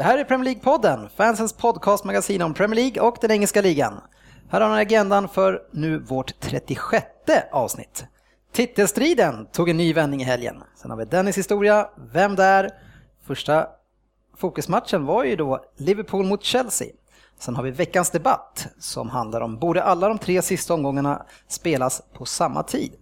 Det här är Premier League-podden, fansens podcastmagasin om Premier League och den engelska ligan. Här har ni agendan för nu vårt 36 avsnitt. Titelstriden tog en ny vändning i helgen. Sen har vi Dennis historia, Vem där? Första fokusmatchen var ju då Liverpool mot Chelsea. Sen har vi veckans debatt som handlar om borde alla de tre sista omgångarna spelas på samma tid?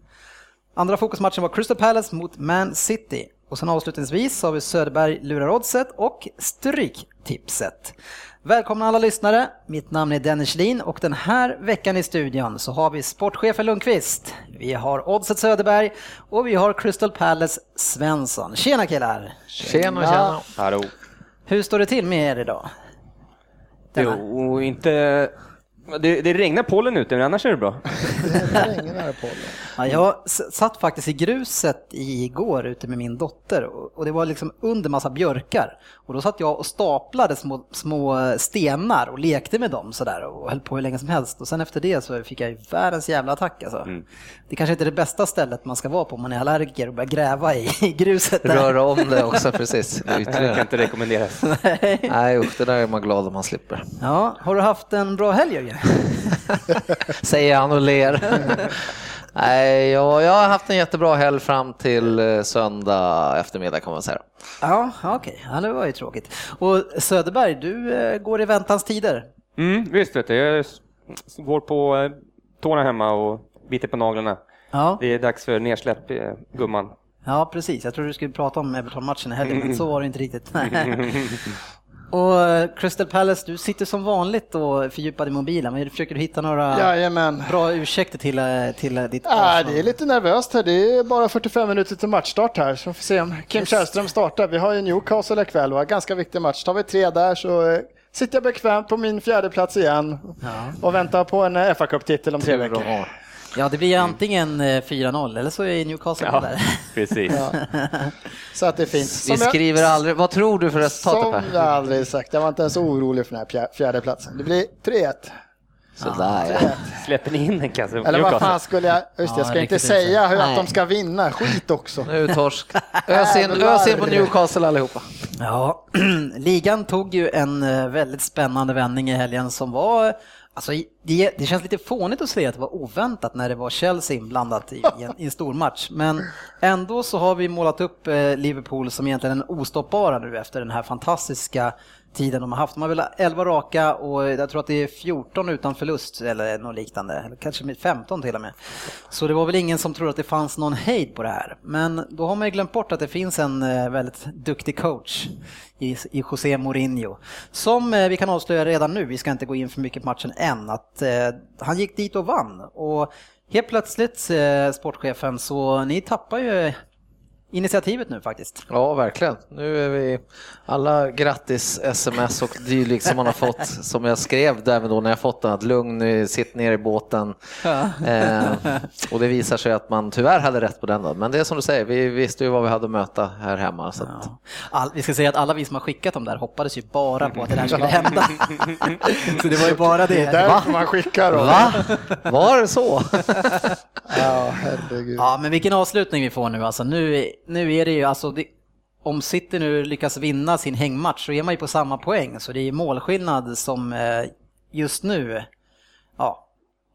Andra fokusmatchen var Crystal Palace mot Man City. Och sen avslutningsvis har vi Söderberg lurar oddset och Stryktipset. Välkomna alla lyssnare, mitt namn är Dennis Lin och den här veckan i studion så har vi sportchefen Lundqvist, vi har Oddset Söderberg och vi har Crystal Palace Svensson. Tjena killar! Tjena, tjena! Hallå. Hur står det till med er idag? Denna- Jo, inte... Det, det regnar pollen ute, men annars är det bra. Det regnar på det. Ja, jag satt faktiskt i gruset igår ute med min dotter och det var liksom under massa björkar. Och då satt jag och staplade små, små stenar och lekte med dem sådär och höll på hur länge som helst. Och sen efter det så fick jag ju världens jävla attack alltså. Det kanske inte är det bästa stället man ska vara på om man är allergiker och börja gräva i, i gruset. Där. Röra om det också precis. Det kan inte rekommenderas. Nej usch, det där är man glad om man slipper. Ja, har du haft en bra helg Jörgen? Säger han och ler. Nej, jag, jag har haft en jättebra helg fram till eh, söndag eftermiddag kan man säga. Ja, okej. Ja, det var ju tråkigt. Och Söderberg, du eh, går i väntans tider. Mm, visst vet du, jag går på eh, tårna hemma och biter på naglarna. Ja. Det är dags för nedsläpp, gumman. Ja, precis. Jag trodde du skulle prata om Everton-matchen i helgen, men så var det inte riktigt. och eh, Crystal Palace, du sitter som vanligt och fördjupad i mobilen, men försöker du hitta några Jajamän. bra ursäkter till, eh, till eh, ditt Ja, Arsenal? det är lite nervöst här. Det är bara 45 minuter till matchstart här. Så får vi se om Kim Just. Källström startar. Vi har ju Newcastle ikväll och ganska viktig match. Tar vi tre där så sitter jag bekvämt på min fjärde plats igen och väntar på en eh, fa Cup-titel om tre veckor. Ja, det blir antingen eh, 4-0 eller så är Newcastle Ja, där. precis. Så att det är fint. Vi Som jag- skriver aldrig, vad tror du för resultatet Som Per? jag aldrig sagt. Jag var inte ens orolig för den här fjär- fjärde platsen. Det blir 3-1. Sådär ja. Släpper ni in en kasse Eller vad fan skulle jag... Just det, jag Ja, ska inte säga hur att de ska vinna. Skit också. Nu torsk. Ös in, ös in på Newcastle allihopa. Ja, ligan tog ju en eh, väldigt spännande vändning i helgen som var Alltså, det, det känns lite fånigt att säga att det var oväntat när det var Chelsea inblandat i, i, en, i en stor match. Men ändå så har vi målat upp eh, Liverpool som egentligen den ostoppbara nu efter den här fantastiska tiden de har haft. De har väl 11 raka och jag tror att det är 14 utan förlust eller något liknande. Eller kanske 15 till och med. Så det var väl ingen som trodde att det fanns någon hejd på det här. Men då har man ju glömt bort att det finns en eh, väldigt duktig coach i, José Mourinho. Som eh, vi kan avslöja redan nu, vi ska inte gå in för mycket på matchen än, att eh, han gick dit och vann. Och helt plötsligt, sportchefen, så ni tappar ju initiativet nu faktiskt. Ja, verkligen. Nu är vi alla grattis sms och dylikt som man har fått, som jag skrev där även då när jag fått den, att lugn, nu, sitt ner i båten. Eh, och det visar sig att man tyvärr hade rätt på den då. Men det är som du säger, vi visste ju vad vi hade att möta här hemma. Så att, Ja. All, vi ska säga att alla vi som har skickat dem där hoppades ju bara på att det där skulle hända. så det var ju bara det. Därför man skickar dem. Va? Var det så? Ja, herregud. Ja, men vilken avslutning vi får nu alltså. Nu, nu är det ju alltså, det, om City nu lyckas vinna sin hängmatch så är man ju på samma poäng. Så det är målskillnad som eh, just nu, ja,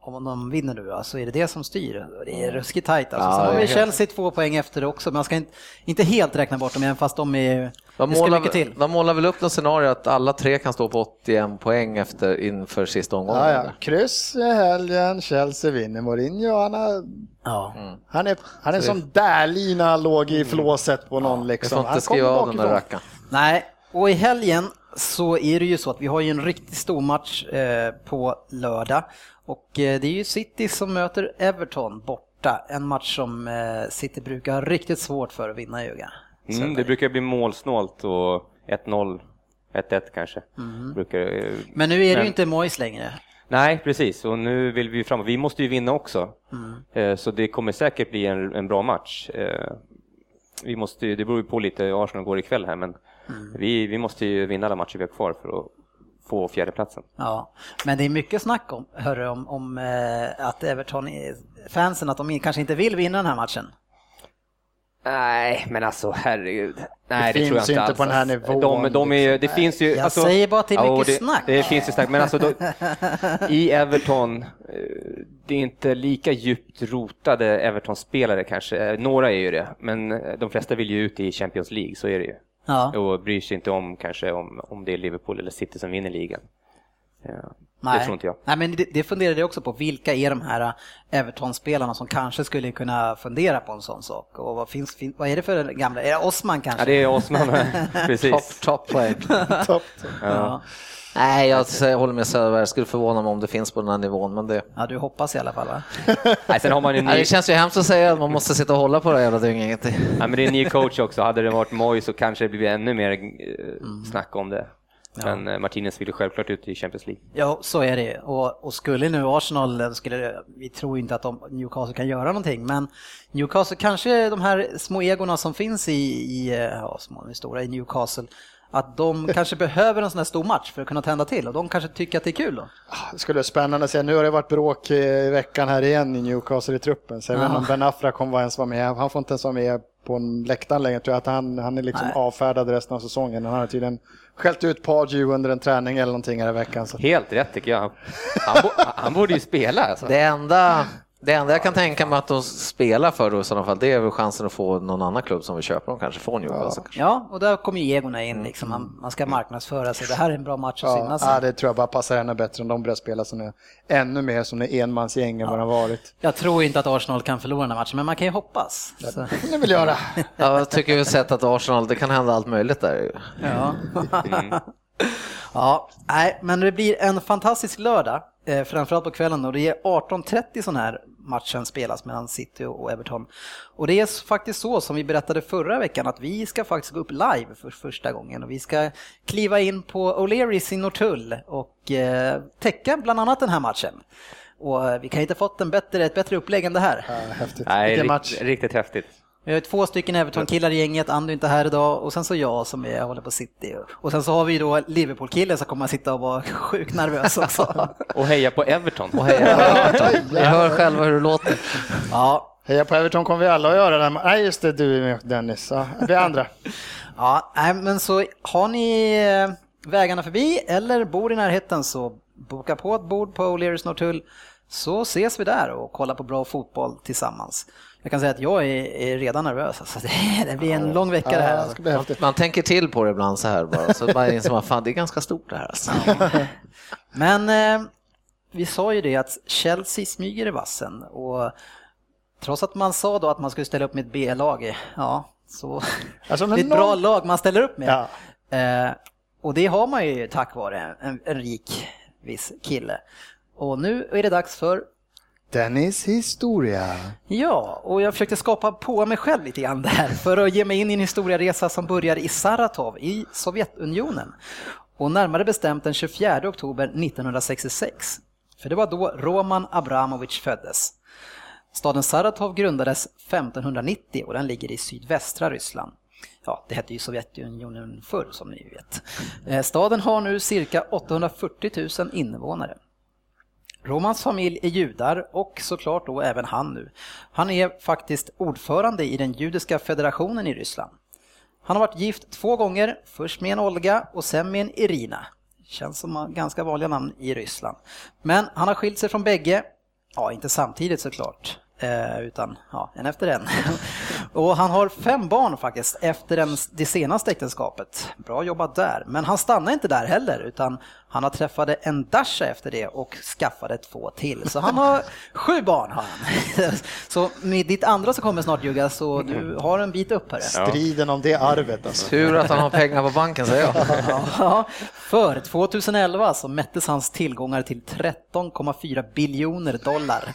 om de vinner nu så är det det som styr. Det är ruskigt tajt alltså. Ja, Sen har det vi Chelsea två poäng efter det också, men man ska inte, inte helt räkna bort dem även fast de är, De det målar, till. de målar väl upp något scenario att alla tre kan stå på 81 poäng efter, inför sista omgången. Ja, ja. Kryss i helgen, Chelsea vinner Mourinho. Han, har, Ja. han är, han är som Dählin när han låg i flåset på någon Vi liksom. får Han kommer av den där bakifrån. rackaren. Nej, och i helgen så är det ju så att vi har ju en riktigt stor match eh, på lördag. Och eh, det är ju City som möter Everton borta. En match som eh, City brukar ha riktigt svårt för att vinna i öga. Mm, det brukar bli målsnålt och 1-0, 1-1 kanske. Brukar, eh, Men nu är det ju Men- inte Moyes längre. Nej, precis. Och nu vill vi ju framåt. Vi måste ju vinna också. Eh, Så det kommer säkert bli en, en bra match. Eh, Vi måste det beror ju på lite hur Arsenal går ikväll här, men vi, vi måste ju vinna alla matcher vi har kvar för att få fjärdeplatsen. Ja, men det är mycket snack om, hörru, om, om eh, att Everton, är- fansen, att de kanske inte vill vinna den här matchen. Nej, men alltså herregud. Nej, Det det, tror jag finns inte ju inte alls. på den här nivån, De, de är, det liksom. finns ju, Jag alltså, säger bara att det är mycket det, snack. Det finns ju snack, men alltså då, i Everton, eh, det är inte lika djupt rotade Everton-spelare kanske. Eh, Några är ju det, men eh, de flesta vill ju ut i Champions League, så är det ju. Ja. Och bryr sig inte om kanske om, om det är Liverpool eller City som vinner ligan. Ja, Nej. Det tror inte jag. Nej, men det, det funderade jag också på. Vilka är de här äh, Everton-spelarna som kanske skulle kunna fundera på en sån sak? Och vad, finns, fin, vad är det för gamla? Är det Osman kanske? Ja, det är Osman, Top, precis. top player. Topp. Ja. Nej, jag säger- håller med Söderberg. Jag skulle förvåna mig om det finns på den här nivån. Men det, ja, du hoppas i alla fall va? Nej, sen har man ju en Nej, ny, det känns ju hemskt att säga att man måste sitta och hålla på det här jävla dynget. ja, men det är en ny coach också. Hade det varit Moyes så kanske det blivit ännu mer eh, snack om det. Men eh, Martinez vill ju självklart ut i Champions League. Ja, så är det. Och, och skulle nu Arsenal, eh, skulle, vi tror inte att de, Newcastle kan göra någonting, men Newcastle, kanske de här små egorna som finns i, i ja, små, stora i Newcastle, att de kanske behöver en sån här stor match för att kunna tända till och de kanske tycker att det är kul då. Det skulle vara spännande att se. Nu har det varit bråk i veckan här igen i Newcastle i truppen. Så jag vet inte om Ben Affra kommer ens vara med. Han får inte ens vara med på en läktaren längre. Tror jag att han, han är liksom Nej. avfärdad resten av säsongen. Han har tydligen skällt ut Pardew under en träning eller någonting här i veckan. Så. Helt rätt tycker jag. Han, han, bo, han borde ju spela alltså. Det enda, det enda jag kan tänka mig att de spelar för då i sådana fall, det är väl chansen att få någon annan klubb som vill köpa dem kanske, få Newcastle. kanske. Ja, och där kommer ju egorna in liksom. Man, man ska marknadsföra sig. Det här är en bra match att Ja, synas ja, det tror jag bara passar henne bättre om de börjar spela som är, ännu mer som det enmansgäng än vad har varit. Jag tror inte att Arsenal kan förlora den här matchen, men man kan ju hoppas. Så, Det vill göra. Ja, jag tycker vi sett att Arsenal, det kan hända allt möjligt där. ja. ja, nej, men det blir en fantastisk lördag, eh, framförallt på kvällen och det är 18.30 sån här matchen spelas mellan City och Everton. Och det är faktiskt så som vi berättade förra veckan att vi ska faktiskt gå upp live för första gången och vi ska kliva in på O'Learys i Norrtull och eh, täcka bland annat den här matchen. Och eh, vi kan inte fått en bättre, ett bättre upplägg än det här. Ja, häftigt. Nej, rikt, match. riktigt häftigt. Vi har två stycken Everton-killar i gänget, Andy är inte här idag och sen så jag som är, håller på City. Och sen så har vi då Liverpool-killen som kommer att sitta och vara sjukt nervös också. Och heja på Everton. Och heja, Ni hör själva hur det låter. Ja, Heja på Everton kommer vi alla att göra. Den. Nej, just det, du är med Dennis. Ja, vi andra. ja nej, men så har ni eh, vägarna förbi eller bor i närheten så boka på ett bord på O'Learys Norrtull så ses vi där och kollar på bra fotboll tillsammans. Jag kan säga att jag är, är redan nervös, alltså det, det blir en lång vecka det här. Ja, det Alltså. ska bli häftigt. Man tänker till på det ibland så här bara, så bara inser man, fan det är ganska stort det här alltså. Men eh, vi sa ju det att Chelsea smyger i vassen och trots att man sa då att man skulle ställa upp med ett B-lag, ja, så Alltså, det är ett bra någon- lag man ställer upp med. Ja. Eh, och det har man ju tack vare en, en rik viss kille. Och nu är det dags för Dennis historia. Ja, och jag försökte skapa på mig själv lite grann där för att ge mig in i en historieresa som börjar i Saratov i Sovjetunionen. Och närmare bestämt den 24 oktober 1966. För det var då Roman Abramovich föddes. Staden Saratov grundades 1590 och den ligger i sydvästra Ryssland. Ja, det hette ju Sovjetunionen förr som ni vet. Eh, staden har nu cirka 840 000 invånare. Romans familj är judar och såklart då även han nu. Han är faktiskt ordförande i den judiska federationen i Ryssland. Han har varit gift två gånger, först med en Olga och sen med en Irina. Känns som ganska vanliga namn i Ryssland. Men han har skilt sig från bägge, ja inte samtidigt såklart, eh, utan ja, en efter en. och han har fem barn faktiskt efter den, det senaste äktenskapet. Bra jobbat där, men han stannar inte där heller utan han har träffade en Dasha efter det och skaffade två till. Så han har sju barn har han. Så med ditt andra så kommer snart Jugga, så du har en bit upp här. Striden om det arvet alltså. Tur att han har pengar på banken säger jag. Ja, för 2011 så mättes hans tillgångar till 13,4 biljoner dollar.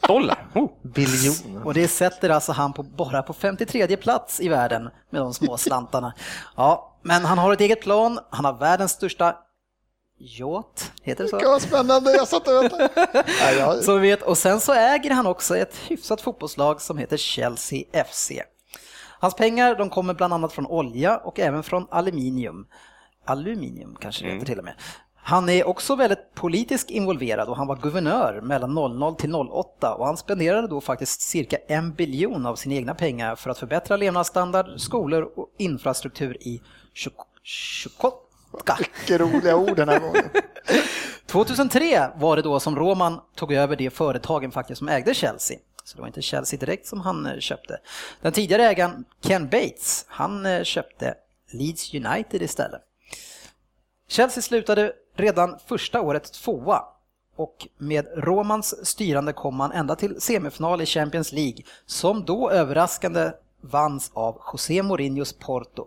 Dollar! Oh. Biljoner. Och det sätter alltså han på, bara på 53 plats i världen med de små slantarna. Ja, men han har ett eget plan, han har världens största yacht, heter det så? Vad spännande, jag satt och väntade. Vi vet, och sen så äger han också ett hyfsat fotbollslag som heter Chelsea FC. Hans pengar de kommer bland annat från olja och även från aluminium. Aluminium kanske det heter till och med. Han är också väldigt politiskt involverad och han var guvernör mellan 00 till 08 och han spenderade då faktiskt cirka en biljon av sina egna pengar för att förbättra levnadsstandard, skolor och infrastruktur i Chukotka. Vilka roliga ord den här gången. 2003 var det då som Roman tog över det företagen faktiskt som ägde Chelsea. Så det var inte Chelsea direkt som han eh, köpte. Den tidigare ägaren Ken Bates, han eh, köpte Leeds United istället. Chelsea slutade redan första året tvåa och med Romans styrande kom man ända till semifinal i Champions League som då överraskande vanns av José Mourinhos Porto.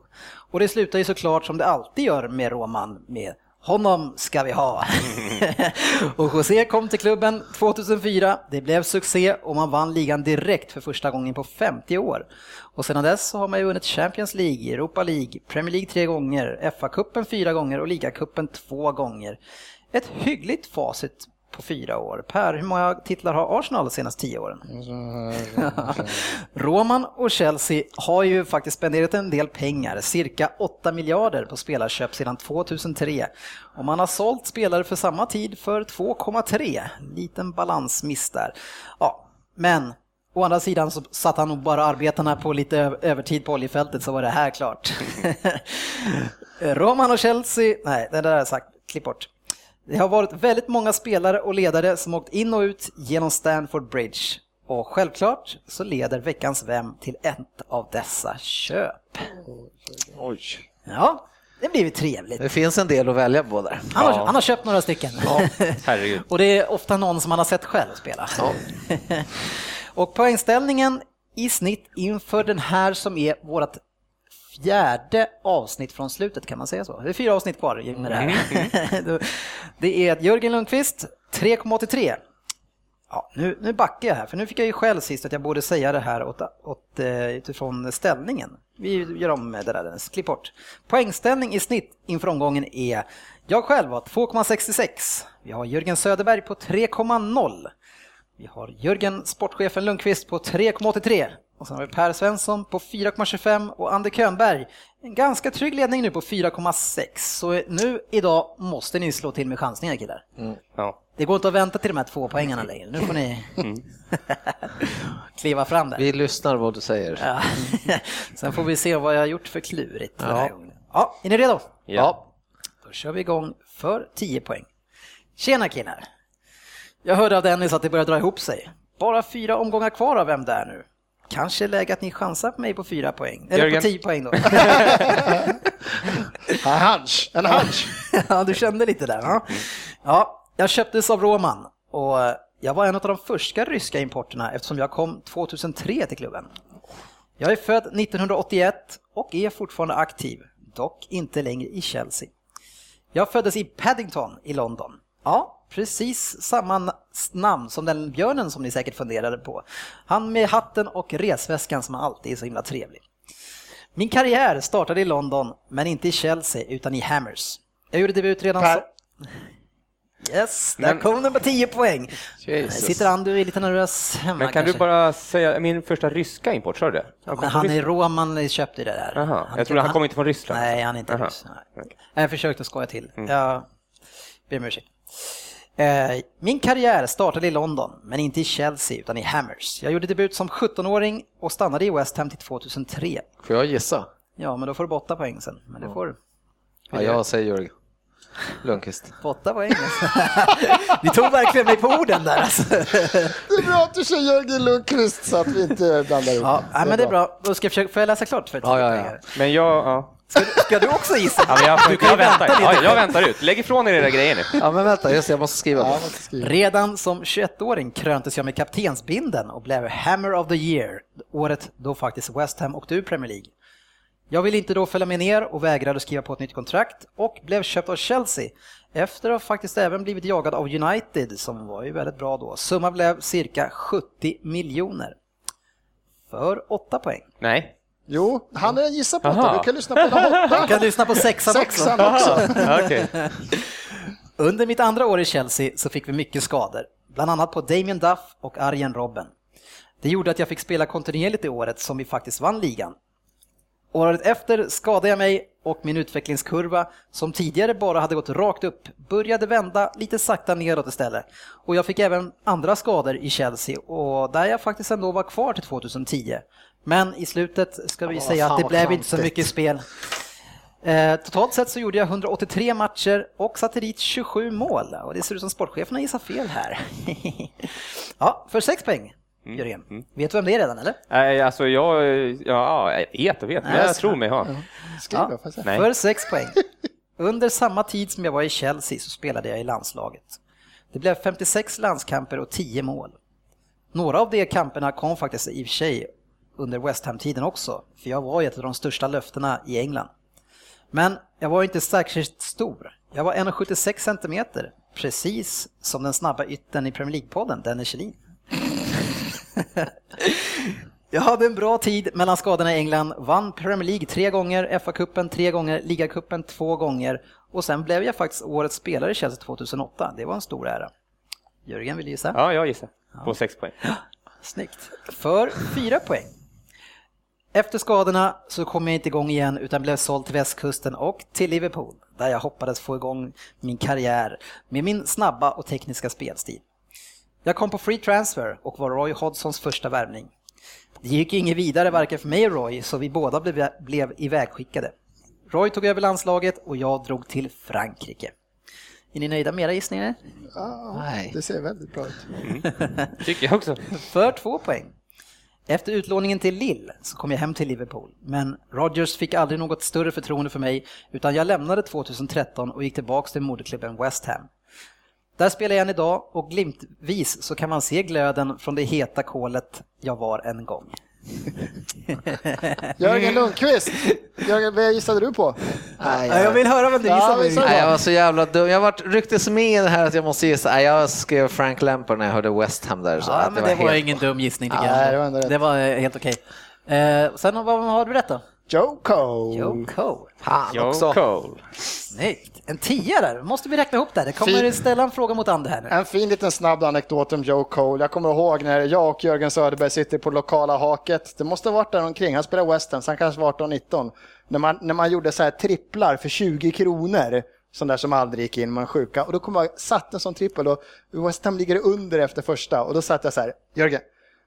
Och det slutar ju såklart som det alltid gör med Roman med honom ska vi ha. och José kom till klubben 2004. Det blev succé och man vann ligan direkt för första gången på 50 år. Och sedan dess så har man ju vunnit Champions League, Europa League, Premier League tre gånger, FA-cupen fyra gånger och ligacupen två gånger. Ett hyggligt facit på fyra år. Per, hur många titlar har Arsenal de senaste tio åren? Roman och Chelsea har ju faktiskt spenderat en del pengar, cirka 8 miljarder på spelarköp sedan 2003. Och man har sålt spelare för samma tid för 2,3. Liten balansmiss där. Ja, men Å andra sidan så satt han nog bara arbetarna på lite övertid på oljefältet så var det här klart. Roman och Chelsea, nej det där har jag sagt, klipp bort. Det har varit väldigt många spelare och ledare som åkt in och ut genom Stanford Bridge. Och självklart så leder veckans Vem till ett av dessa köp. Oj. Ja, det blir trevligt. Det finns en del att välja på där. Han har, han har köpt några stycken. Ja, herregud. och det är ofta någon som man har sett själv spela. Ja. och poängställningen i snitt inför den här som är vårt fjärde avsnitt från slutet, kan man säga så? Det är fyra avsnitt kvar med det här. det är Jörgen Lundqvist, 3,83. Ja, nu, nu backar jag här, för nu fick jag ju själv sist att jag borde säga det här åt, åt, utifrån ställningen. Vi gör om det där, klipp bort. Poängställning i snitt inför omgången är jag själv har 2,66. Vi har Jörgen Söderberg på 3,0. Vi har Jörgen, sportchefen Lundqvist på 3,83 och sen har vi Per Svensson på 4,25 och Ander Könberg en ganska trygg ledning nu på 4,6. Så nu idag måste ni slå till med chansningar killar. Mm. Ja. Det går inte att vänta till de här två poängarna längre. Nu får ni mm. kliva fram där. Vi lyssnar vad du säger. Ja. Sen får vi se vad jag har gjort för klurigt ja. den här gången. Ja, är ni redo? Ja. Då kör vi igång för 10 poäng. Tjena killar! Jag hörde av Dennis att det börjar dra ihop sig. Bara fyra omgångar kvar av Vem där nu? Kanske läge att ni chansar på mig på fyra poäng. Eller Jörgen. på tio poäng då. en hunch, en hunch. ja, du kände lite där. Ja. ja, jag köptes av Roman och jag var en av de första ryska importerna eftersom jag kom 2003 till klubben. Jag är född 1981 och är fortfarande aktiv, dock inte längre i Chelsea. Jag föddes i Paddington i London. Ja, precis samma namn som den björnen som ni säkert funderade på. Han med hatten och resväskan som alltid är så himla trevlig. Min karriär startade i London, men inte i Chelsea utan i Hammers. Jag gjorde debut redan per. så... Yes, där men... kom den på 10 poäng. Jesus. Sitter han, du är lite nervös hemma Men kan kanske? du bara säga, min första ryska import, sa du det? Ja, men han är roman, köpte det där. Aha. jag trodde han, han kom inte från Ryssland. Nej, han är inte ryss. Jag försökte skoja till. Mm. Jag ber om ursäkt. Eh, min karriär startade i London, men inte i Chelsea utan i Hammers. Jag gjorde debut som 17-åring och stannade i West Ham till 2003. Får jag gissa? Ja, men då får du åtta poäng sen. Men det får Ja, jag säger Jörgen. Lundqvist. Åtta poäng. Ni tog verkligen mig på orden där. Alltså. Det är bra att du säger Jörgen Lundqvist så att vi inte blandar ihop. Ja, det men det är bra. Då ska jag försöka, får jag läsa klart för ja, ja, ja. Men jag, ja. Ska, ska, du också gissa? Ja, jag, du kan jag, väntar, vänta ja, jag väntar ut. Lägg ifrån er era grejer nu. Ja, men vänta, just jag måste skriva. Ja, måste skriva. Redan som 21-åring kröntes jag med kaptensbinden och blev Hammer of the Year, året då faktiskt West Ham åkte ur Premier League. Jag ville inte då följa med ner och vägrade skriva på ett nytt kontrakt och blev köpt av Chelsea efter att ha faktiskt även blivit jagad av United som var ju väldigt bra då. Summan blev cirka 70 miljoner. För 8 poäng. Nej. Jo, han har gissat på det. Du kan lyssna på den Du kan lyssna på sexan, sexan också. okay. Under mitt andra år i Chelsea så fick vi mycket skador, bland annat på Damien Duff och Arjen Robben. Det gjorde att jag fick spela kontinuerligt i året som vi faktiskt vann ligan. Året efter skadade jag mig och min utvecklingskurva, som tidigare bara hade gått rakt upp, började vända lite sakta neråt istället. Och jag fick även andra skador i Chelsea och där jag faktiskt ändå var kvar till 2010. Men i slutet ska vi Ja, säga att det blev inte så mycket spel. Eh, totalt sett så gjorde jag 183 matcher och satte dit 27 mål. Och det ser ut som sportcheferna gissar fel här. ja, för 6 poäng, Jörgen. Vet du vem det är redan eller? Nej, alltså jag, ja, jag vet och vet, men Nej, jag jag tror mig ha. Ja. Nej. För 6 poäng. Under samma tid som jag var i Chelsea så spelade jag i landslaget. Det blev 56 landskamper och 10 mål. Några av de kamperna kom faktiskt i och för sig under West Ham-tiden också, för jag var ett av de största löftena i England. Men jag var inte särskilt stor. Jag var 1,76 centimeter, precis som den snabba ytten i Premier League-podden, Dennis Kjellin. Jag hade en bra tid mellan skadorna i England, vann Premier League tre gånger, FA-cupen tre gånger, ligacupen två gånger och sen blev jag faktiskt årets spelare i Chelsea 2008. Det var en stor ära. Jörgen vill gissa? Ja, jag gissar. På sex poäng. Snyggt. För fyra poäng. Efter skadorna så kom jag inte igång igen utan blev såld till västkusten och till Liverpool där jag hoppades få igång min karriär med min snabba och tekniska spelstil. Jag kom på free transfer och var Roy Hodgsons första värvning. Det gick inget vidare varken för mig och Roy så vi båda blev, blev ivägskickade. Roy tog över landslaget och jag drog till Frankrike. Är ni nöjda med era gissningar? Ja, Nej. det ser väldigt bra ut. Tycker jag också. För två poäng. Efter utlåningen till Lille så kom jag hem till Liverpool, men Rodgers fick aldrig något större förtroende för mig utan jag lämnade 2013 och gick tillbaks till moderklubben West Ham. Där spelar jag än idag och glimtvis så kan man se glöden från det heta kolet jag var en gång. Jörgen Lundqvist, Jörgen, vad gissade du på? Nej, Ja, jag vill höra vad du Ja, gissar vi på. Nej, jag var så jävla dum. Jag var ryktes med i det här att jag måste gissa. Nej, jag skrev Frank Lampard när jag hörde West Ham där. Så Ja, att men det var helt- ingen dum gissning tycker Nej, jag. det var. Det var eh, helt okej. Eh, sen vad har du rätt då? Joe Cole. Joe Cole. Fan Joe också. Cole. Snyggt. En tia där, måste vi räkna ihop där. Det kommer Fin- ställa en fråga mot Ander här nu. En fin liten snabb anekdot om Joe Cole. Jag kommer ihåg när jag och Jörgen Söderberg sitter på lokala haket. Det måste ha varit där omkring. Han spelar West Ham, så han kanske var 18-19. När man, när man gjorde så här tripplar för 20 kronor. Sån där som aldrig gick in, man sjuka. Och då kom jag, satt en sån trippel och West Ham ligger under efter första. Och då satt jag så här, Jörgen,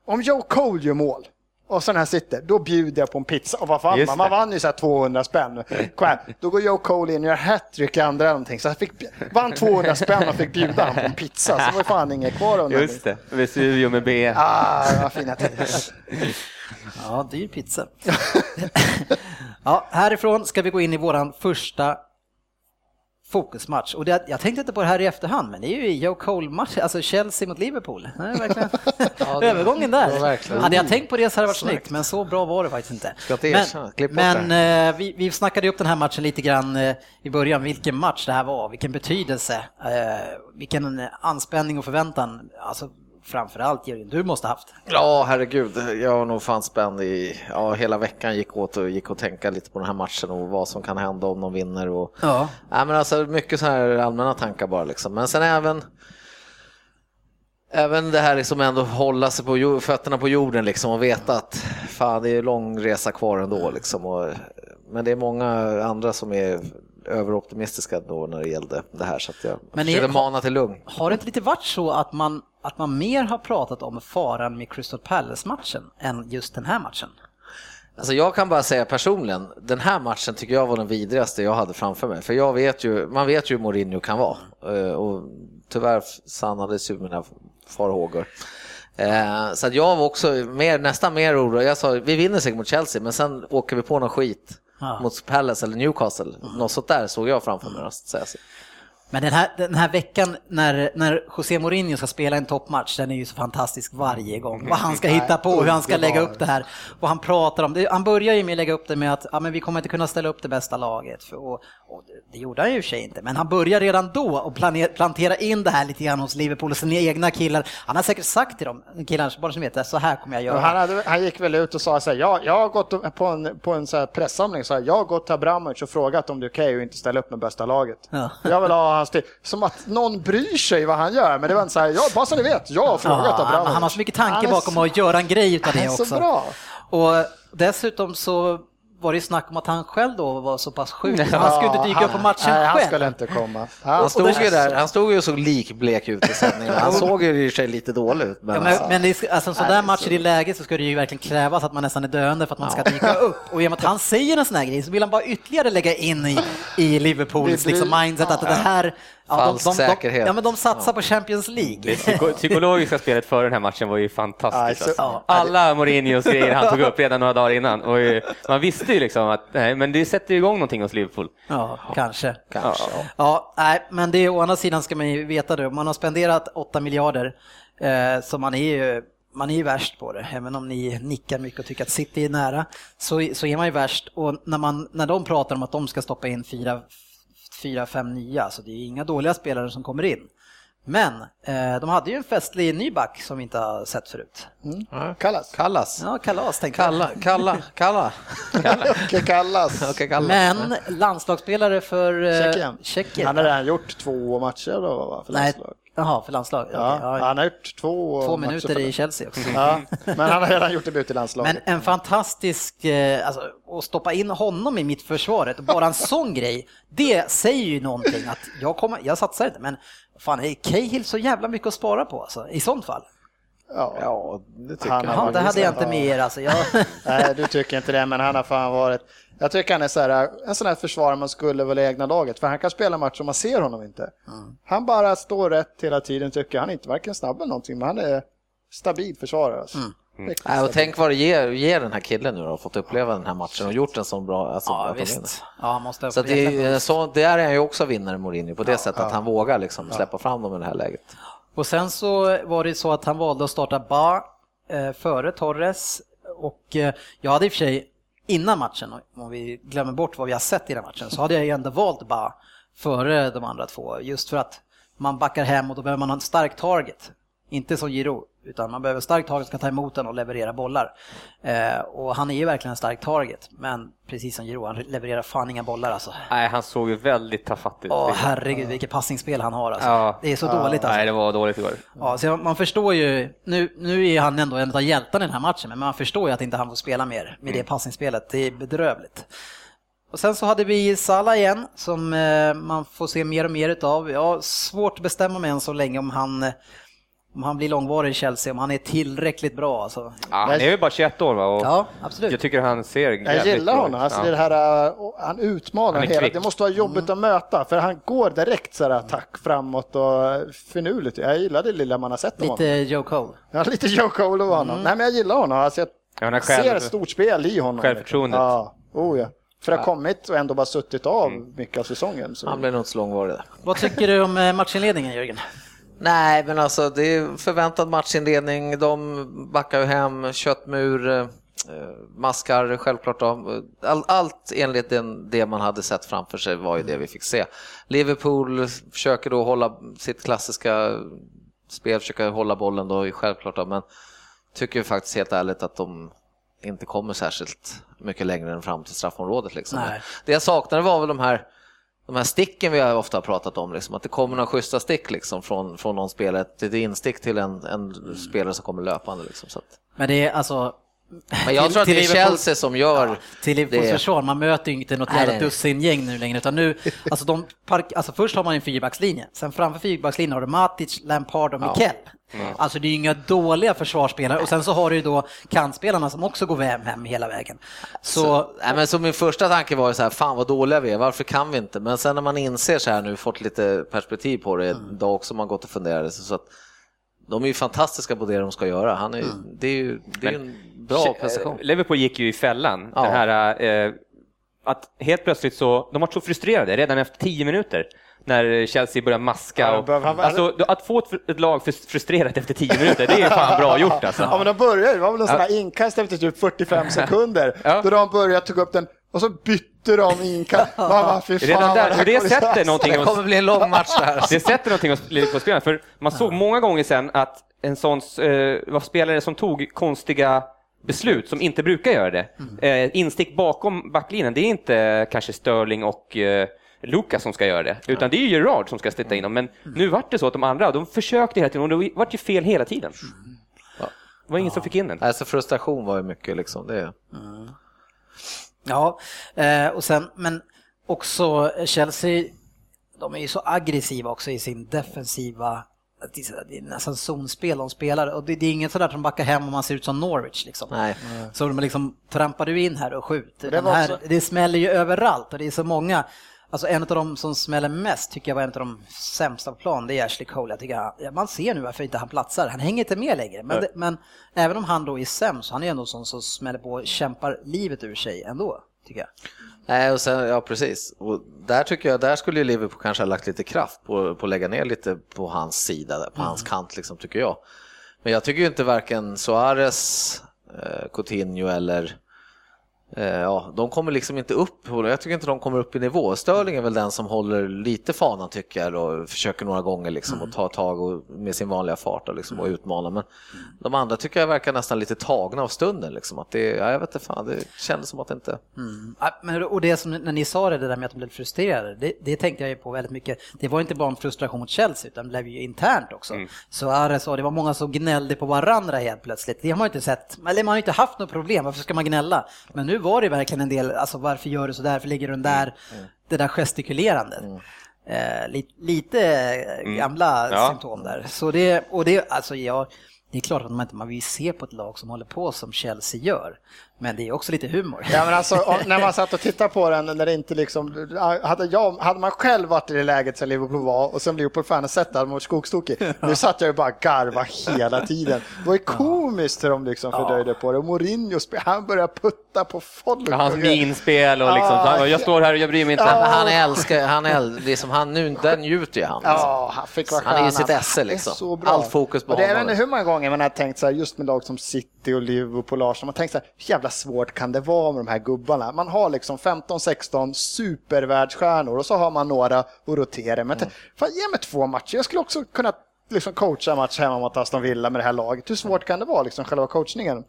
om Joe Cole gör mål och så när han sitter, då bjuder jag på en pizza. Och vad fan, man, man det. vann ju så här 200 spänn. Kom då går Joe Cole in och gör hattrick i andra eller någonting. Så jag fick, vann 200 spänn och fick bjuda han på en pizza. Så var ju fan inget kvar undan. Just det, Vesuvio med B. Ah, vad fina tider. Ja, dyr pizza. ja, härifrån ska vi gå in i våran första fokusmatch. Och det, jag tänkte inte på det här i efterhand, men det är ju Joe Cole-match, alltså Chelsea mot Liverpool. Är verkligen det- övergången där. ja, verkligen. Hade jag tänkt på det så hade det varit snyggt, men så bra var det faktiskt inte. Men men eh, vi, vi snackade upp den här matchen lite grann eh, i början, vilken match det här var, vilken betydelse, eh, vilken anspänning och förväntan. Alltså framförallt Jörgen, du måste haft. Ja, herregud. Jag var nog fan spänd i ja, hela veckan gick åt och gick och tänka lite på den här matchen och vad som kan hända om de vinner. Och, Ja. Nej, men alltså mycket så här allmänna tankar bara liksom. Men sen även Även det här liksom ändå hålla sig på fötterna på jorden liksom och veta att fan det är lång resa kvar ändå liksom. Och, men det är många andra som är överoptimistiska då när det gällde det här så att jag Men försöker är- mana till lugn. Har det inte lite varit så att man, att man mer har pratat om faran med Crystal Palace-matchen än just den här matchen? Alltså jag kan bara säga personligen, den här matchen tycker jag var den vidrigaste jag hade framför mig. För jag vet ju, man vet ju hur Mourinho kan vara. Eh, Och tyvärr sannades ju mina farhågor. Eh, Så att jag var också mer, nästan mer orolig. Jag sa, vi vinner säkert mot Chelsea, men sen åker vi på någon skit Mot Palace eller Newcastle. Något sånt där såg jag framför mig. att säga så. Men den här, den här veckan när, när José Mourinho ska spela en toppmatch, den är ju så fantastisk varje gång. Vad han ska hitta på, hur han ska lägga upp det här. Och han pratar om det. Han börjar ju med att lägga upp det med att ja, men vi kommer inte kunna ställa upp det bästa laget. För, och, och det, gjorde han ju i och för sig inte, men han börjar redan då och planer, plantera in det här lite grann hos Liverpool och sina egna killar. Han har säkert sagt till dem, killarna bara som vet, så här kommer jag göra. Han, hade, han gick väl ut och sa så här, ja, jag har gått på en, på en så här pressamling, så här, jag har gått till Abramovic och frågat om det är okej att inte ställa upp med bästa laget. Ja. Jag vill ha hans tid. Som att någon bryr sig vad han gör, men det var inte så här, ja, bara så ni vet, jag har frågat Ja, Abramovic. han har så mycket tanke bakom så- att göra en grej utav det också. bra. Och dessutom så var det snack om att han själv då var så pass sjuk, så han skulle inte dyka upp på matchen nej, han själv. skulle inte komma. Han stod det- ju där, han stod ju och såg likblek ut i sändningen. Han såg ju i och sig lite dålig ut. Men, Ja, men, men det är, alltså, en sån där match i det läget så ska det ju verkligen krävas att man nästan är döende för att man ska dyka upp. Och i och med att han säger en sån här grej så vill han bara ytterligare lägga in i, i Liverpools liksom, mindset att det här... Ja, Falsk de, de, de, säkerhet. ja, men de satsar på Champions Det League. psyko psykologiska spelet före den här matchen var ju fantastiskt. Aj, så- alltså. Ja. Alla Mourinhos grejer han tog upp redan några dagar innan. Och man visste ju liksom att nej, men det sätter ju igång någonting hos Liverpool. Ja, kanske. kanske. Ja. Ja, nej, men det är å andra sidan ska man ju veta det. Man har spenderat 8 miljarder, eh, så man är ju man är ju värst på det, även om ni nickar mycket och tycker att City är nära, så, så är man ju värst. Och när, man, när de pratar om att de ska stoppa in fyra, fyra fem nya, så det är inga dåliga spelare som kommer in. Men eh, de hade ju en festlig ny back som vi inte har sett förut. Kallas. Kallas. Ja, kalas tänkte jag. Kalla, kalla, kalla. Kallas. Okej, kalla. Men landslagsspelare för eh, Tjeckien. Tjeckien. Han har redan gjort två matcher då, va, för Nej, landslag. Jaha, för landslag. Ja, Okej, ja. Han har gjort två, Två minuter för i. Chelsea också. Ja, men han har redan gjort debut i landslaget. Men en fantastisk, eh, alltså att stoppa in honom i mitt försvaret, bara en sån grej, det säger ju någonting att jag kommer, jag satsar inte, men fan är Cahill så jävla mycket att spara på alltså, i sånt fall? ja. Ja, det tycker Han jag. Jaha, det hade jag inte med er alltså. Jag, Nej, du tycker inte det, men han har fan varit... Jag tycker han är så här, en sån här försvarare man skulle väl i egna laget, för han kan spela match och man ser honom inte. Han bara står rätt hela tiden tycker jag. Han är inte varken snabb eller någonting, men han är stabil försvarare. Alltså. Riktigt Nej, och stabil. tänk vad det ger, ger den här killen nu då, fått uppleva den här matchen och gjort en sån bra... Alltså, ja, visst. Ja, han måste Så det, är, så, där är han ju också vinnare Mourinho på det sättet att han vågar liksom släppa fram dem i det här läget. Och sen så var det så att han valde att starta Ba eh, före Torres och eh, jag hade i och för sig innan matchen, om vi glömmer bort vad vi har sett i den matchen, så hade jag ju ändå valt bara före de andra två just för att man backar hem och då behöver man ha en stark target. Inte som Giro, utan man behöver en stark target som kan ta emot den och leverera bollar. Eh, och han är ju verkligen en stark target, men precis som Giro, han levererar fan inga bollar alltså. Nej, han såg ju väldigt tafatt ut. Åh herregud vilket passningsspel han har alltså. Ja. Det är så dåligt alltså. Nej, det var dåligt igår. Ja, så man förstår ju, nu, nu är han ändå en av hjältarna i den här matchen, men man förstår ju att inte han får spela mer med det passningsspelet. Det är bedrövligt. Och sen så hade vi Salah igen, som eh, man får se mer och mer utav. Jag har svårt att bestämma mig än så länge om han, om han blir långvarig i Chelsea, om han är tillräckligt bra. Alltså. Ja, han är ju bara 21 år va? Och Ja, absolut. Jag tycker han ser Jag gillar honom. Alltså Ja. det här, uh, han utmanar Han hela. Det måste vara jobbigt att möta för han går direkt så här attack framåt och finurligt. Jag gillar det lilla man har sett Lite honom. Joe Cole. Ja, lite Joe Cole av honom. Nej, men jag gillar honom. Alltså, jag Ja, ser själv- ett stort spel i honom. Självförtroendet. Ja, oh, ja. För det har kommit och ändå bara suttit av mycket av säsongen. Så. Han blir nog inte så långvarig där. Vad tycker du om eh, matchinledningen Jörgen? Nej, men alltså det är förväntad matchinledning. De backar ju hem, köttmur, eh, maskar självklart. Då. All, allt enligt den, det man hade sett framför sig var ju det vi fick se. Liverpool försöker då hålla sitt klassiska spel, försöker hålla bollen då självklart. Då, men tycker faktiskt helt ärligt att de inte kommer särskilt mycket längre än fram till straffområdet. Liksom. Det jag saknade var väl de här de här sticken vi har ofta pratat om, liksom, att det kommer några schyssta stick liksom, från, från någon spelare, ett instick till en, en spelare som kommer löpande. Liksom, så att. Men det är alltså... Men jag till- tror att det är Chelsea som gör Till Liverpools försvar, man möter ju inte något Nej, jävla dussingäng nu längre utan nu, alltså, de park, alltså först har man en fyrbackslinje, sen framför fyrbackslinjen har du Matic, Lampard och Mikel. Alltså det är ju inga dåliga försvarsspelare och sen så har du ju då kantspelarna som också går hem, hem hela vägen. Så, Så, nej, men så min första tanke var ju så här, fan vad dåliga vi är, varför kan vi inte? Men sen när man inser så här nu, fått lite perspektiv på det, Mm. då också man gått och funderat, så att de är ju fantastiska på det de ska göra. Han är, Mm. Det är ju det är ju en bra prestation. Liverpool gick ju i fällan. Ja. Den här, eh, att helt plötsligt så, de var så frustrerade redan efter 10 minuter när Chelsea började maska. Ja, Och, han- alltså, att få ett, ett lag frus- frustrerat efter 10 minuter, det är fan bra gjort alltså. Ja, men de började, det var väl en sån här inkast efter typ 45 sekunder. Ja. Då de började, tog upp den och så bytte de inkast. Man bara, fy fan, Redan där, hur det kommer sätter någonting Det kommer bli en lång match där. det sätter någonting hos Liverpool-spelarna. För man såg många gånger sen att en sån eh, var spelare som tog konstiga beslut som inte brukar göra det. Eh, instick bakom backlinjen, det är inte kanske Sterling och eh, Lucas som ska göra det, utan det är ju Gerard som ska sätta in dem. Men nu vart det så att de andra, de försökte hela tiden och det vart ju fel hela tiden. Det var ingen som fick in den. Alltså frustration var ju mycket liksom. Det. Ja, eh, och sen, men också Chelsea, de är ju så aggressiva också i sin defensiva det är nästan zonspel de spelar och det, är inget sådär som backar hem om man ser ut som Norwich. Liksom. Nej. Så de liksom trampar du in här och skjuter. Det här, också- det smäller ju överallt och det är så många. Alltså en av de som smäller mest tycker jag var en av de sämsta på plan, det är Ashley Cole. Jag tycker han, man ser nu varför inte han platsar. Han hänger inte med längre. Men, det, men även om han då är sämst, han är ändå sån som smäller på och kämpar livet ur sig ändå, tycker jag. Nej, och sen, ja precis. Och där tycker jag, där skulle ju Liverpool kanske ha lagt lite kraft på, på att lägga ner lite på hans sida, på hans kant liksom, tycker jag. Men jag tycker ju inte varken Suarez, eh, Coutinho eller Ja, de kommer liksom inte upp, jag tycker inte de kommer upp i nivå. Sterling är väl den som håller lite fanan tycker jag och försöker några gånger liksom och ta tag och, med sin vanliga fart och, liksom, och utmana. Men de andra tycker jag verkar nästan lite tagna av stunden. Liksom, att det, ja, jag vet inte fan, det kändes som att det inte... Ja, Men, och det som när ni sa det, det där med att de blev frustrerade, det, det tänkte jag ju på väldigt mycket. Det var inte bara en frustration mot Chelsea, utan det blev ju internt också. Så Ares och det var många som gnällde på varandra helt plötsligt. Det har man ju inte sett, eller man har ju inte haft något problem, varför ska man gnälla? Men nu var det verkligen en del, alltså varför gör du så där, varför ligger du den där, det där gestikulerandet. Eh, lite, lite gamla Ja. symptom där. Så det, och det, alltså jag, det är klart att man inte man vill se på ett lag som håller på som Chelsea gör. Men det är också lite humor. Ja, men alltså, när man satt och tittade på den, när det inte liksom, hade, jag, hade man själv varit i det läget som Liverpool var och som Liverpool-fanen sett det, hade man varit skogstokig. Nu satt jag ju bara och garva hela tiden. Det var ju komiskt hur de liksom fördröjde på det. Och Mourinho, han började putta på folk. Hans och minspel och liksom, han- jag står här och jag bryr mig inte. Men han älskar, han älskar, liksom, han, nu, där njuter ju han. Liksom. Ja, han fick vara Han är i stjärna. sitt esse, liksom. så bra. Allt fokus på och det är honom, även liksom. hur många gånger man har tänkt så här, just med lag som City och Liverpool och Arsenal, man har tänkt så här, hur jävla svårt kan det vara med de här gubbarna? Man har liksom 15-16 supervärldsstjärnor och så har man några att rotera med. Mm. Fan, ge mig två matcher, jag skulle också kunna liksom coacha match hemma mot Aston Villa med det här laget. Hur svårt kan det vara, liksom själva coachningen?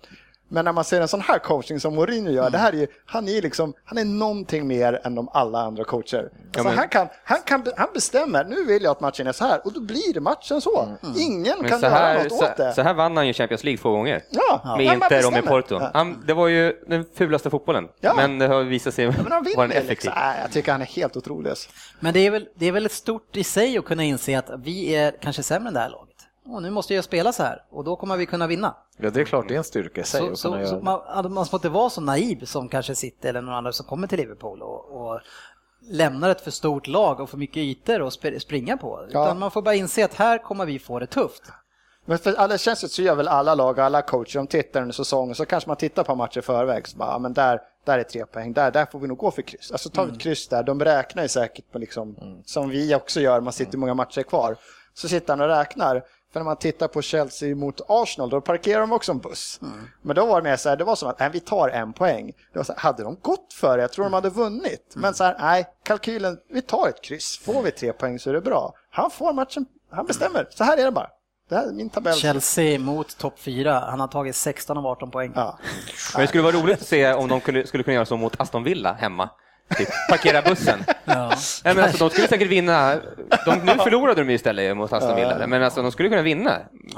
Men när man ser en sån här coaching som Mourinho gör, det här är ju, han är liksom, han är någonting mer än de alla andra coacher. Alltså men- han, kan, han, kan, han bestämmer, nu vill jag att matchen är så här, och då blir matchen så. Ingen Men kan så göra här, något så, åt det. så här vann han ju Champions League två gånger. Ja, Med ja, Inter och med. Porto. Ja. Han, det var ju den fulaste fotbollen, Ja. men det har visat sig vara en vinner effektiv. liksom. Jag tycker han är helt otrolig. Men det är, väl, det är väl ett stort i sig att kunna inse att vi är kanske sämre än det här laget. Och nu måste jag spela så här och då kommer vi kunna vinna. Ja, det är klart, det är en styrka i sig Så, så, så man, alltså, man får inte vara så naiv som kanske City eller någon annan som kommer till Liverpool och, och lämnar ett för stort lag och för mycket ytor att sp- springa på. Ja. Utan man får bara inse att här kommer vi få det tufft. Men för alldeles känns så gör väl alla lag och alla coacher, de tittar under säsongen så kanske man tittar på matcher i förväg. Så bara, ja, men där, där är tre poäng, där, där får vi nog gå för kryss. Alltså tar vi ett kryss där, de räknar ju säkert på liksom, som vi också gör, man sitter många matcher kvar. Så sitter han och räknar. För när man tittar på Chelsea mot Arsenal, då parkerar de också en buss. Men då var det mer så här, det var som att, nej, vi tar en poäng. Det var så här, hade de gått för det, jag tror de hade vunnit. Men så här, nej, kalkylen, vi tar ett kryss. Får vi tre poäng så är det bra. Han får matchen, han bestämmer. Så här är det bara. Det här är min tabell. Chelsea mot topp 4, han har tagit 16 av 18 poäng. Ja. Men det skulle vara roligt att se om de skulle kunna göra så mot Aston Villa hemma. Typ, parkera bussen. Ja. Nej, men alltså, de skulle säkert vinna. De, nu förlorade de ju istället mot Aston Villa, men alltså, de skulle kunna vinna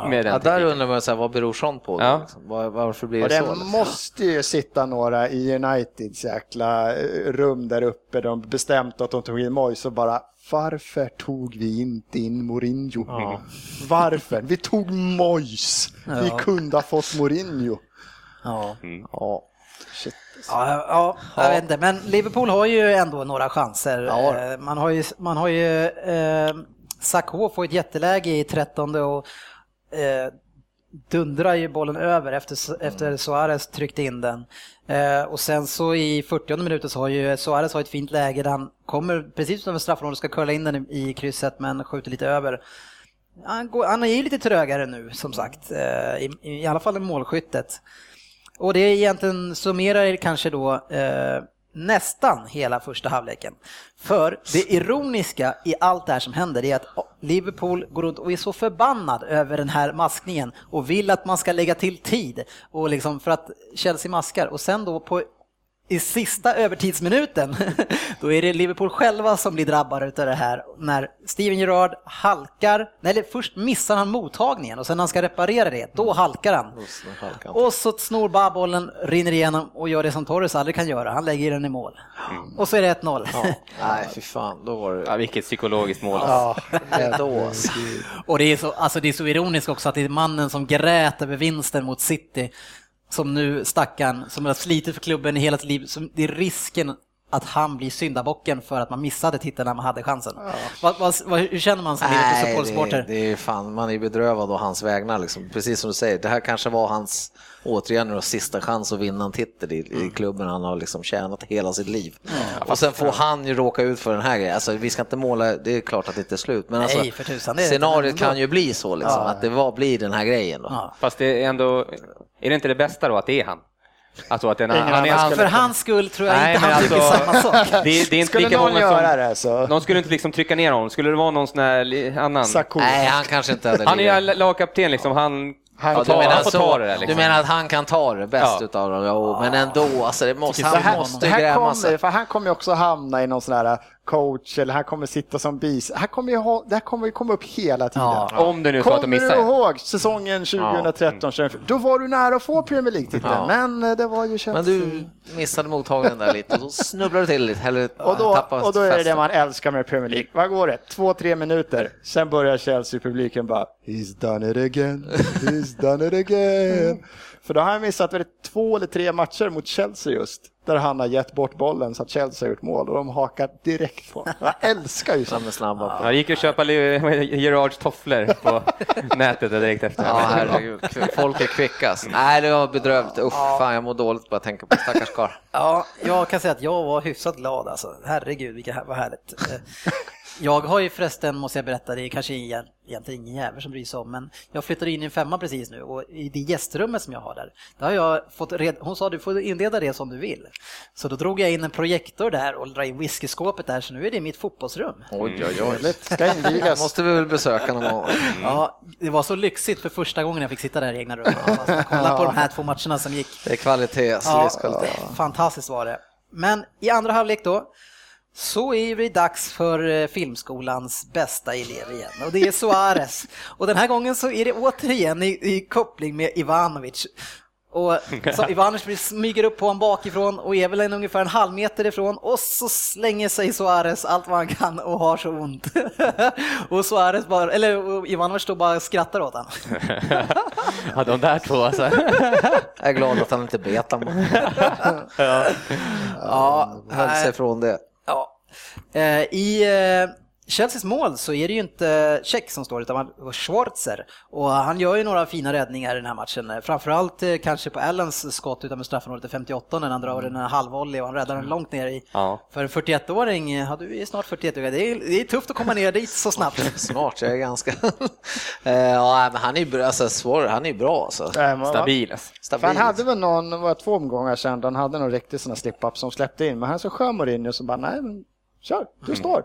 med den Ja, där undrar man så här, vad beror sånt på? då, Ja. Liksom? Var, varför blir Och det det så? liksom? måste ju sitta några i Uniteds jäkla eh, rum där uppe. De bestämt att de tog in Moyes och bara varför tog vi inte in Mourinho? Varför? Vi tog Moyes. Vi Ja. kunde ha fått Mourinho. Ja. Ja. Shit. Ja, ja, jag vet inte, men Liverpool har ju ändå några chanser. Ja. Eh, Man har ju, man har ju eh, Sakho får ett jätteläge i 13 och eh, dundrar ju bollen över efter, efter Suarez tryckte in den. Eh, och sen så i 40 minuten så har ju Suarez har ett fint läge där han kommer precis som en straffområde ska curla in den i, i krysset men skjuter lite över. Han, går, han är ju lite trögare nu som sagt, eh, i, i alla fall i målskyttet. Och det egentligen summerar kanske då eh, nästan hela första halvleken. För det ironiska i allt det här som händer är att Liverpool går runt och är så förbannad över den här maskningen och vill att man ska lägga till tid och liksom för att Chelsea maskar och sen då på i sista övertidsminuten, då är det Liverpool själva som blir drabbade av det här. När Steven Gerrard halkar, nej, eller först missar han mottagningen och sen när han ska reparera det, då halkar han. Och så snor bara bollen, rinner igenom och gör det som Torres aldrig kan göra, han lägger den i mål. Och så är det 1-0. Ja. Nej, fy fan, då var det... Ja, vilket psykologiskt mål. Ja, Då, alltså. Och det är, så, alltså det är så ironiskt också att det är mannen som grät över vinsten mot City, som nu stackarn, som har slitit för klubben i hela sitt liv, som, det är risken att han blir syndabocken för att man missade titeln när man hade chansen. Vad, vad, vad, hur känner man som Nej, det, Liverpool-supporter? det är fan, man är bedrövad å hans vägnar liksom. Precis som du säger, det här kanske var hans, återigen då, sista chans att vinna en titel i, i klubben han har liksom tjänat hela sitt liv. Och sen får han ju råka ut för den här grejen. Alltså, vi ska inte måla, det är klart att det inte är slut, men Nej, alltså, för tusan, det är det scenariot kan ju bli så liksom, att det var, blir den här grejen då. Ja. Fast det är ändå, är det inte det bästa då att det är han? Alltså att den, Ingen han är, Ja, för hans skull tror jag Nej, inte han tycker alltså- samma sak. det, det är inte Skulle någon många göra som... det så... Någon skulle inte liksom trycka ner honom, skulle det vara någon sån här annan? Sarko. Nej, han kanske inte hade Han är ju lagkapten liksom, han, Han Ja, du, ta, menar han får så, ta det där liksom. du menar att han kan ta det bäst Ja. utav dem? Jo, men ändå, alltså, det måste, Tycker han om måste det här gräma kommer, sig. för han kommer ju också hamna i någon sån här coach eller han kommer sitta som bis. Han kommer ju ha, det här kommer ju komma upp hela tiden. Ja. Om det nu är så att de Kommer du missar. ihåg säsongen 2013? 2014? Då var du nära att få Premier League-titeln, Ja. men eh, det var ju Men Chelsea. du missade mottagningen där lite och så snubblade du till lite. Eller Och då, och då är det det man älskar med Premier League. Vad går det? Två, tre minuter. Sen börjar Chelsea-publiken bara He's done it again, he's done it again. För då har han missat väl två eller tre matcher mot Chelsea just. Där han har gett bort bollen så att Chelsea har gjort mål och de hakar direkt på. Jag älskar ju är snabba. Ja, det gick att köpa Gerards tofflor på nätet direkt efter. Ja, herregud. Folk är kvickast. Nej, det var bedrövligt. Usch, fan jag mår dåligt bara tänka på stackars karl. Ja, jag kan säga att jag var hyfsat glad alltså. Herregud, här- vad härligt. Jag har ju förresten, måste jag berätta, det är kanske igen- egentligen ingen jävel som bryr sig om, men jag flyttade in i en femma precis nu och i det gästrummet som jag har där, där har jag fått red, hon sa du får inreda det som du vill. Så då drog jag in en projektor där och drar in whiskyskåpet där, så nu är det mitt fotbollsrum. Oj, oj, oj. Ska invigas. måste vi väl besöka någon gång. Ja, det var så lyxigt för första gången jag fick sitta där i egna rummet och kolla på de här två matcherna som gick. Det är kvalitet, Ja, livskvalitet. fantastiskt var det. Men i andra halvlek då, så är det dags för eh, filmskolans bästa elev igen och det är Suarez. Och den här gången så är det återigen i, i koppling med Ivanovic. Och så Ivanovic smyger upp på honom bakifrån och är väl en, ungefär en halv meter ifrån och så slänger sig Suarez allt vad han kan och har så ont. och Suarez bara, eller Ivanovic står bara och skrattar åt honom. Ja, de där två alltså. Jag är glad att han inte bet honom. Ja, Höll sig från det. Ja. Eh, I eh, Chelseas mål så är det ju inte Check som står utan man- Schwarzer och han gör ju några fina räddningar i den här matchen. Eh, Framförallt eh, kanske på Allens skott utanför straffområdet i 58 när han drar en halvvolley och han räddar den långt ner i. Ja. För en 41-åring, ja du är snart 41 år, det är, det är tufft att komma ner dit så snabbt. Snart, jag är ganska... Eh, ja, men han är ju bra, alltså, svår, han är bra alltså. Stabil. alltså. Stabil. han hade väl någon, var två omgångar sedan, han hade någon riktig sån här slip-up som släppte in, men han är så skön Mourinho som bara, nej men kör, du står.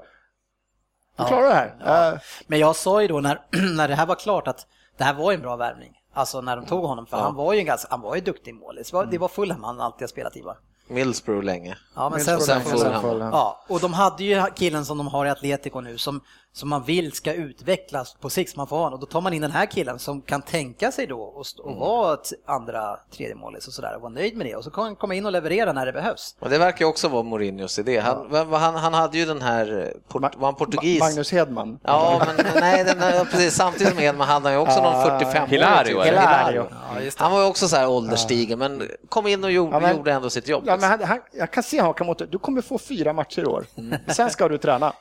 Du klarar det här. Eh, Men jag sa ju då när, när det här var klart att det här var en bra värvning. Alltså när de tog honom, för han var ju en ganska, han var ju duktig målis. Det var, det var Fulham han alltid har spelat i va? Middlesbrough länge. Ja, men sen, sen sen, Fulham. Ja, och de hade ju killen som de har i Atletico nu som, som man vill ska utvecklas på sikt, man får ha. Och då tar man in den här killen som kan tänka sig då och, och vara ett andra tredje målis och sådär och vara nöjd med det. Och så kan han komma in och leverera när det behövs. Och det verkar också vara Mourinhos idé. Han, vad- han, han hade ju den här, eh, port, var han portugis? Magnus Hedman. Ja, men nej, den, här- precis, samtidigt med Edman hade han ju också någon 45 Hilario, eller? Hilario. Ja, just Han var ju också så här ålderstigen, men kom in och gjorde, Ja, men- gjorde ändå sitt jobb. Ja, men liksom. han, han, jag kan se honom mot du kommer få fyra matcher i år. Sen ska du träna.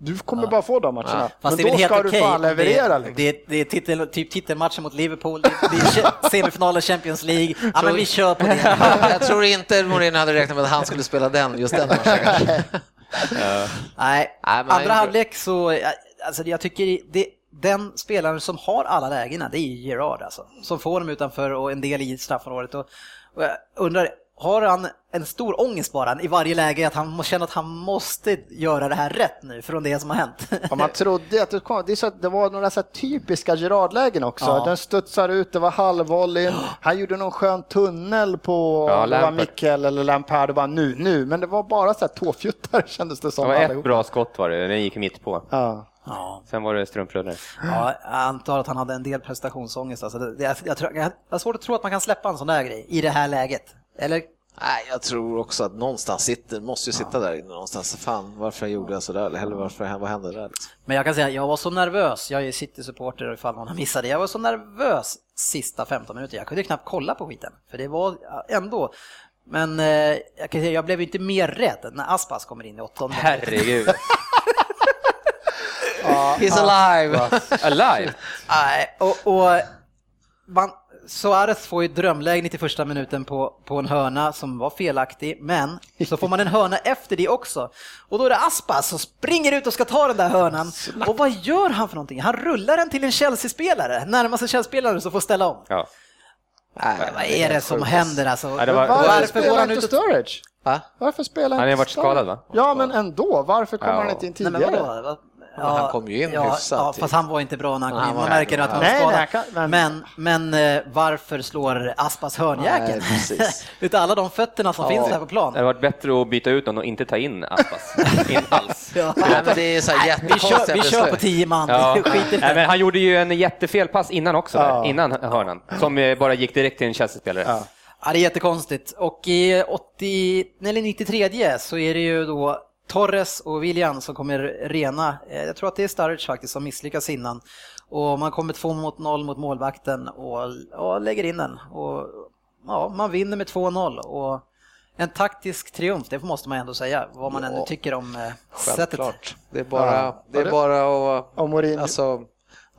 Du kommer bara få de matcherna. Fast Men är då ska du okej. fan leverera. Det, liksom. det, det är titel, typ titelmatchen mot Liverpool, det är semifinaler Champions League. Ja, men vi kör på det. jag tror inte Mourinho hade räknat med att han skulle spela den, just den matchen kanske. Nej, andra är- halvlek så, alltså jag tycker det, den spelaren som har alla lägena, det är ju Gerard alltså. Som får dem utanför och en del i straffområdet. Och, och jag undrar, har han en stor ångest bara i varje läge att han känner att han måste göra det här rätt nu från det som har hänt. Ja, man trodde att det, kom, det, så, det var några så typiska Gerard-lägen också. Ja. Den studsar ut, det var halvvolley. Han gjorde någon skön tunnel på Ja, det var. Mikael eller Lampard och bara nu, nu. Men det var bara så här tåfjuttar kändes det som. Det var ett allihop. bra skott var det, den gick mitt på. Ja. Ja. Sen var det strumprullar. Ja, jag antar att han hade en del prestationsångest. Alltså det, det, jag, jag, tror, jag har svårt att tro att man kan släppa en sån där grej i det här läget. Eller? Nej, jag tror också att någonstans sitter, måste ju sitta där inne någonstans. Fan, varför gjorde jag sådär? Eller varför, vad hände där? Liksom? Men jag kan säga, jag var så nervös. Jag är City-supporter ifall någon har missat det. Jag var så nervös sista 15 minuter. Jag kunde knappt kolla på skiten. För det var ja, ändå. Men eh, jag kan säga, jag blev inte mer rädd när Aspas kommer in i åttonde. Herregud. He's alive! Alive! Nej, och, och man, Suarez får ju drömläge 91 minuten på, på en hörna som var felaktig, men så får man en hörna efter det också. Och då är det Aspas som springer ut och ska ta den där hörnan. Och vad gör han för någonting? Han rullar den till en Chelsea-spelare, närmaste Chelsea-spelare som får ställa om. Ja. Nej, Vad är det som händer alltså? Det var- Varför, Varför går spelar han inte ut och... Sturridge? Va? Varför spelar Han har inte varit Sturridge? skadad, va? Ja, men ändå. Varför kommer Ja. han inte in Nej, men han kom ju in ja, hyfsat Ja, fast han var inte bra när han kom in. Man märker att han var skadad. men- Men, eh, varför slår Aspas hörnjäkeln? Nej, precis. Utav alla de fötterna som finns där på plan. Det hade varit bättre att byta ut honom och inte ta in Aspas. In alls. Ja. Nej, men det är så här Vi kör, vi kör på tio man, Ja. Nej, men han gjorde ju en jättefelpass innan också, Ja. där, innan hörnan, som eh, bara gick direkt till en Chelsea-spelare. Ja. Ja, det är jättekonstigt. Och i 80, eller 93 så är det ju då Torres och William som kommer rena. Eh, Jag tror att det är Sturridge faktiskt som misslyckas innan. Och man kommer två mot noll mot målvakten och, och lägger in den. Och, ja, man vinner med 2-0. Och en taktisk triumf, det måste man ändå säga, vad man Ja. än tycker om eh, sättet. Självklart. Det är bara, Ja. det är bara att... Och Mourinho, Alltså,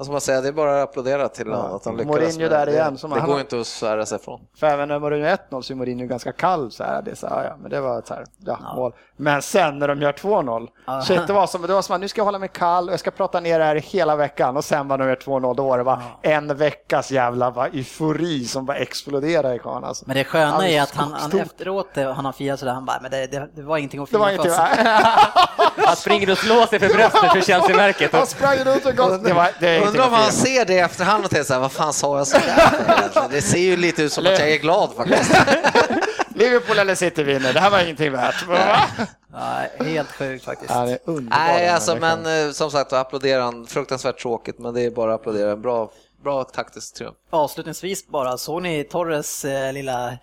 ska man säga, det är bara att applådera till Ja. honom att han lyckades. Mourinho där det. igen, som det han går inte att svära sig ifrån. för även när Mourinho 1-0 så är Mourinho ganska kall. Så här, det är så här, ja, men det var så här, ja, mål. Men sen när de gör 2-0, Ja. shit, det var som, det var som att nu ska jag hålla mig kall och jag ska prata ner det här hela veckan och sen var de gör 2-0, då var det bara en veckas jävla bara, eufori som bara exploderade i karln. Alltså. Men det sköna är Alldeles att han, han efteråt, han har firat sådär, han bara, men det, det, det var ingenting att Det var fira inte, för. Han springer och slår sig för bröstet för Chelsea-märket. han sprang runt och gav, det var, det är Undrar om han ser det i efterhand och tänker så här, vad fan sa jag egentligen? Det ser ju lite ut som att jag är glad faktiskt. Liverpool eller City vinner, det här var ingenting värt. Va? Ja, helt sjukt faktiskt. Ja, det är. Nej, alltså men eh, som sagt, applådera han. Fruktansvärt tråkigt, men det är bara att applådera. En bra, bra taktisk triumf. Avslutningsvis bara, såg ni Torres eh, lilla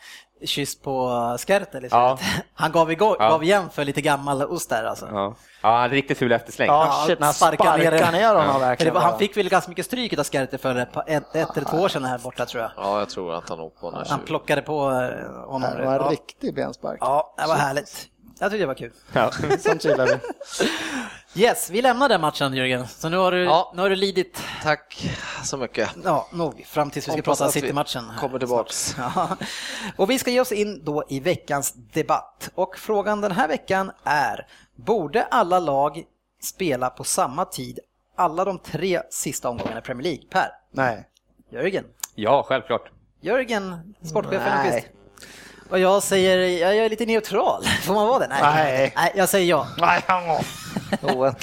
kyss på Skertel? Liksom? Ja. Han gav, igång, Ja. gav igen för lite gammal ost där alltså. Ja, ja han riktigt ful eftersläng. Ja, shit, han sparkar ner, honom För det verkligen. var, han fick väl ganska mycket stryk av Skertel för ett, ett, eller två år sedan här borta tror jag. Ja, jag tror att han åkte på den här Han 20. plockade på eh, honom. Det var en Ja, riktig benspark. ja, det var härligt. Jag tyckte det var kul. Ja. Sånt gillar vi. Yes, vi lämnar den matchen Jörgen. Så nu har du, Ja. nu har du lidit, Tack så mycket. ja, nog, fram tills vi ska prata City-matchen. här kommer tillbaks. Ja. Och vi ska ge oss in då i veckans debatt. Och frågan den här veckan är, borde alla lag spela på samma tid alla de tre sista omgångarna i Premier League? Per? Nej. Jörgen? ja, självklart. Jörgen, sportchefen Nej. Och jag säger, jag är lite neutral. Får man vara det? Nej. Nej, jag säger ja. Nej,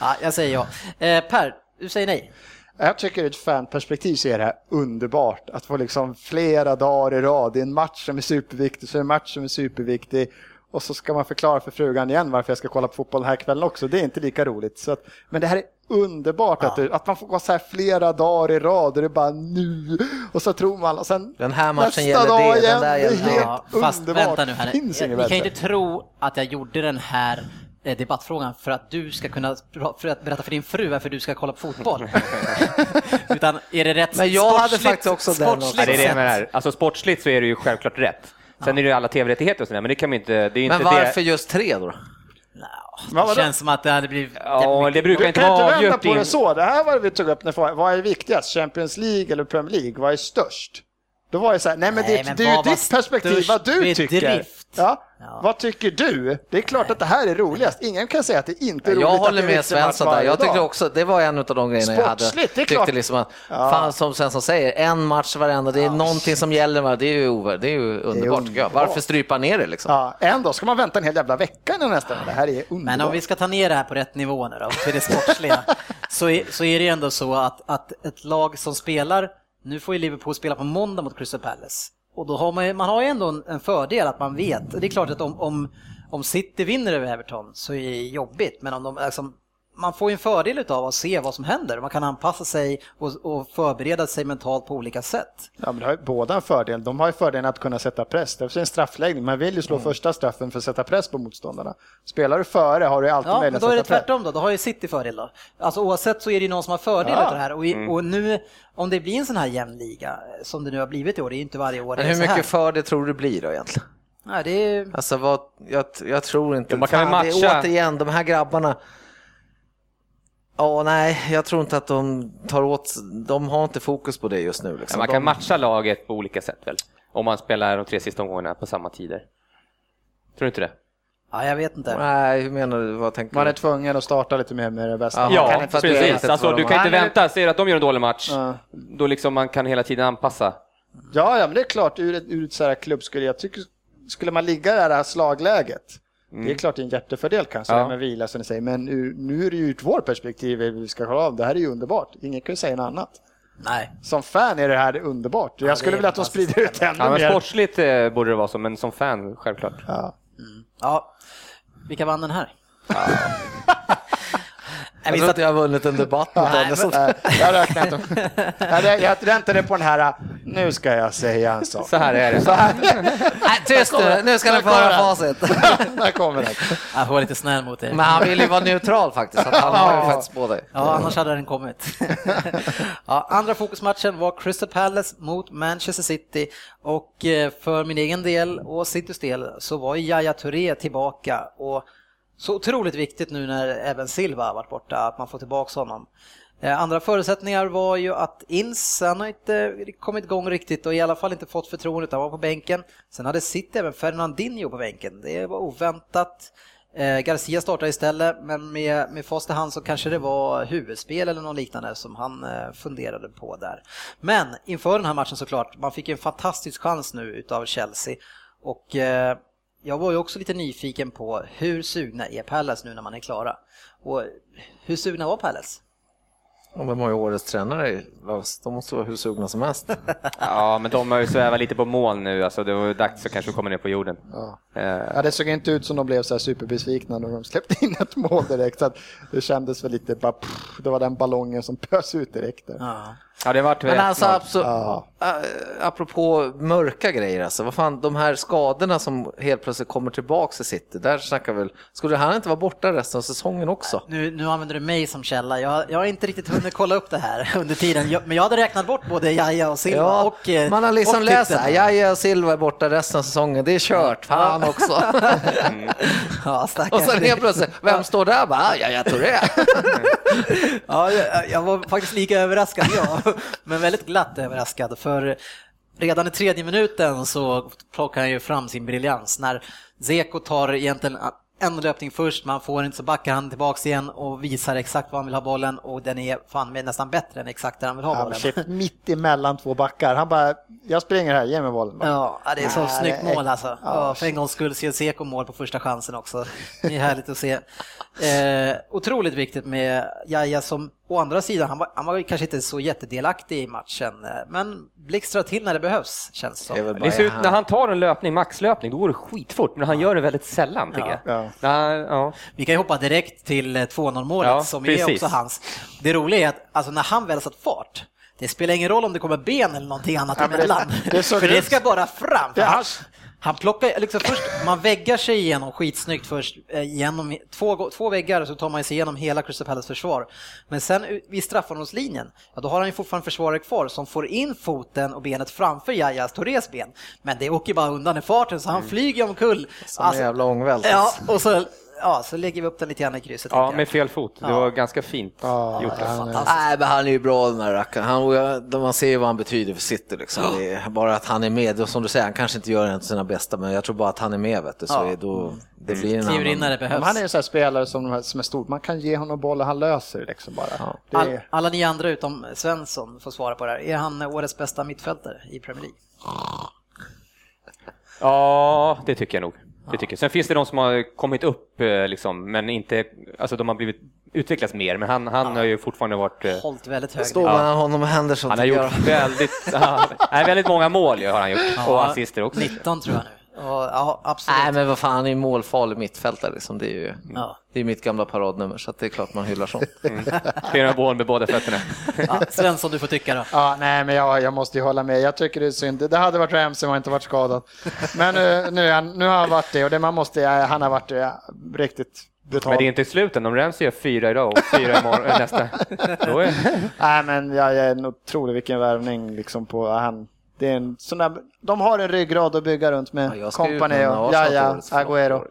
ja jag säger ja. Eh, per, du säger nej. Jag tycker ur ett fanperspektiv så är det här underbart att få liksom flera dagar i rad. Det är en match som är superviktig, så är det en match som är superviktig. Och så ska man förklara för frugan igen varför jag ska kolla på fotboll den här kvällen också. Det är inte lika roligt. Så att, men det här är underbart att, det, att man får gå så här flera dagar i rad och det är bara nu. Och så tror man och sen Den här matchen nästa gäller dag det, den igen. där det är gäller det. helt Ja, fast underbart. vänta nu här. Finns Ni inget kan inte tro att jag gjorde den här eh, debattfrågan för att du ska kunna för att berätta för din fru varför du ska kolla på fotboll. Utan är det rätt Men jag hade faktiskt också den också. sportsligt Ja, det är det jag. Alltså sportsligt så är det ju självklart rätt. Sen är det ju alla tv-rättigheter och sådär, men det kan man inte... Det är ju Men inte varför det. just tre då? Vadå? Det känns som att det hade blivit... Ja, det brukar Du inte kan inte vända avgjort på det så. Det här var det vi tog upp. När, vad är viktigast? Champions League eller Premier League? Vad är störst? Då var det så här, nej men Nej, det, men det är ju ditt perspektiv, vad du tycker. Ja. Ja. Vad tycker du? Det är klart att det här är roligast. Ingen kan säga att det inte är roligt Jag håller med Svensson där. Jag tyckte också, det var en av de grejerna jag hade. Sportsligt, det är Tyckte klart. liksom att, Ja. fan som Svensson säger, en match varenda, det är någonting som gäller, det är ju, over- det är ju underbart tycker jag. Varför strypa ner det liksom? Ja, en dag ska man vänta en hel jävla vecka innan nästa. Det här är underbart. Men om vi ska ta ner det här på rätt nivå nu då, till det sportsliga, så är, så är det ändå så att, att ett lag som spelar, nu får ju Liverpool spela på måndag mot Crystal Palace. Och då har man, ju- man har ju ändå en, en fördel att man vet, det är klart att om, om, om City vinner över Everton så är det jobbigt, men om de liksom, man får ju en fördel av att se vad som händer, man kan anpassa sig och, och förbereda sig mentalt på olika sätt. Ja, men det har ju båda en fördel. De har ju fördelen att kunna sätta press. Det är en straffläggning. Man vill ju slå första straffen för att sätta press på motståndarna. Spelar du före har du alltid Ja, men möjlighet då är det att sätta press. tvärtom då, då har ju City fördel då. Alltså oavsett så är det ju någon som har fördel Ja. av det här och, i, och nu om det blir en sån här jämn liga som det nu har blivit i år, det är ju inte varje år Men det är hur mycket för det tror du blir då egentligen? Nej, det är, Alltså vad, jag, jag tror inte, Ja, man kan Fan, det är matcha. återigen de här grabbarna. Ja, nej, jag tror inte att de tar åt, de har inte fokus på det just nu. Liksom. Man kan de, matcha laget på olika sätt väl? Om man spelar de tre sista omgångarna på samma tider. Tror du inte det? ja jag vet inte. Nej, hur menar du? Vad tänker Man du? är tvungen att starta lite mer med det bästa. Kan Ja, du precis. Alltså, du kan har. inte vänta. Säger att de gör en dålig match, Ja. då liksom man kan hela tiden anpassa. Ja, ja, men det är klart ur ett, ur ett så här klubbskuld. Jag tycker, skulle man ligga i det här slagläget, det är klart det är en jättefördel kanske Ja. med vila som ni säger, men ur, nu är det ju ur vårt perspektiv vi ska kolla av. Det här är ju underbart. Ingen kan ju säga något annat. Nej. Som fan är det här underbart. Jag det skulle vilja att de sprider ut ännu Ja, mer. sportsligt eh, borde det vara så, men som fan, självklart. Ja. Ja, vilka vann den här? Jag vi tror satt- inte jag har vunnit en debatt mot. Nej, jag räknar inte. Jag Jag väntade på den här, nu ska jag säga en sak. Så här är det. Så här, Nej, tyst nu, nu ska ni få höra facit. där kommer den. Jag får vara lite snäll mot er. Men han vill ju vara neutral faktiskt, så att han har ju faktiskt på dig. Ja, annars hade den kommit. ja, andra fokusmatchen var Crystal Palace mot Manchester City och eh, för min egen del och Citys del så var Yahya Touré tillbaka och så otroligt viktigt nu när även Silva har varit borta att man får tillbaka honom. Eh, andra förutsättningar var ju att Ins, han har inte kommit igång riktigt och i alla fall inte fått förtroendet, han var på bänken. Sen hade City även Fernandinho på bänken, det var oväntat. Eh, Garcia startade istället, men med, med fast hand så kanske det var huvudspel eller något liknande som han eh, funderade på där. Men inför den här matchen såklart, man fick en fantastisk chans nu utav Chelsea och eh, jag var ju också lite nyfiken på hur sugna är Palace nu när man är klara? Och hur sugna var Palace? Och vem har ju årets tränare? De måste vara hur sugna som helst. Ja, men de har ju svävat lite på mål nu, alltså det var ju dags att kanske komma ner på jorden. Ja. Eh, Ja, det såg inte ut som de blev så här superbesvikna när de släppte in ett mål direkt. Så att det kändes väl lite bara, pff, det var den ballongen som pös ut direkt. Där. Ja. Ja, det vart Men alltså, 1-0. absolut, Ja. apropå mörka grejer, alltså, vad fan, de här skadorna som helt plötsligt kommer tillbaka i City, där snackar väl, skulle han inte vara borta resten av säsongen också? Nu, nu använder du mig som källa. Jag, jag har inte riktigt hunnit kolla upp det här under tiden. Jag, men jag hade räknat bort både Jaja och Silva Ja, och eh, man har liksom och läst här, Jaja och Silva är borta resten av säsongen, det är kört, fan också. Ja, och sen helt plötsligt, vem står där? Bara, "Ah, Jaja Touré. Ja, jag, jag var faktiskt lika överraskad jag, men väldigt glatt överraskad för redan i tredje minuten så plockar han ju fram sin briljans när Zeko tar egentligen en löpning först, man får inte så backar han tillbaks igen och visar exakt var han vill ha bollen och den är fan med nästan bättre än exakt där han vill ha Han bollen. shit, mitt emellan två backar. Han bara, jag springer här, ge mig bollen. bara. Ja, det är så Nej, snyggt mål alltså. Ja, Ja, för en gångs skull ser Seko mål på första chansen också. Det är härligt att se. Eh, otroligt viktigt med Jaja som å andra sidan, han var, han var kanske inte så jättedelaktig i matchen, eh, men blixtrar till när det behövs känns det Det är som. Det ser ut, när han tar en löpning, maxlöpning, då går det skitfort, men han gör det väldigt sällan tycker Ja. jag. Ja. Han- ja. Vi kan ju hoppa direkt till eh, 2-0 målet Ja, som är precis. också hans. Det roliga är att alltså, när han väl satt fart, det spelar ingen roll om det kommer ben eller någonting annat Ja, det- emellan. det såg för det ska bara fram. Ja. han, han plockar, liksom först, man väggar sig igenom skitsnyggt först, eh, genom två, två väggar så tar man sig igenom hela Crystal Palace försvar. Men sen vid straffområdeslinjen, ja, då har han ju fortfarande försvarare kvar som får in foten och benet framför Jajas Torres ben. Men det åker bara undan i farten så han flyger omkull. Som en jävla ångvält. Ja, och så ja, så lägger vi upp den lite grann i krysset. Ja, med fel fot. Det Ja. var ganska fint Ja, gjort. Fantastiskt. Nej, men han är ju bra den här rackaren. Han, man ser ju vad han betyder för City. Liksom. Bara att han är med, och som du säger, han kanske inte gör en av sina bästa, men jag tror bara att han är med. Vet du, så Ja. då, det blir en Kliver in när annan... det Men behövs. han är en sån här spelare som, som är stor. Man kan ge honom bollen, han löser det liksom bara. Det All, alla ni andra utom Svensson får svara på det här. Är han årets bästa mittfältare i Premier League? Ja, det tycker jag nog. Det tycker jag. Sen finns det de som har kommit upp, eh, liksom, men inte, alltså de har blivit utvecklats mer, men han, han har ju fortfarande varit eh, Hållit väldigt hög Står mellan honom och Henderson. Han har gjort väldigt, ja, nej, väldigt många mål har han gjort och assister också. 19 tror jag nu. Ja, absolut. Nej, men vad fan, han är ju målfarlig mittfältare. Liksom. Det är ju Ja. det är mitt gamla paradnummer, så att det är klart man hyllar sånt. Flera mål med båda fötterna. Ja, Svensson, du får tycka då. ja, nej, men jag, jag måste ju hålla med. Jag tycker det är synd. Det hade varit Ramsey om han inte varit skadad. Men nu, nu, är han, nu har han varit det och det man måste, han har varit det, ja, riktigt brutal. Men det är inte sluten. Om Ramsey gör fyra idag och fyra imorgon, äh, nästa, då är Nej, men jag, jag är otrolig vilken värvning liksom på han. Det är en sån där, de har en ryggrad att bygga runt Ja, med. Company utnämna och Jaja, Agüero. år.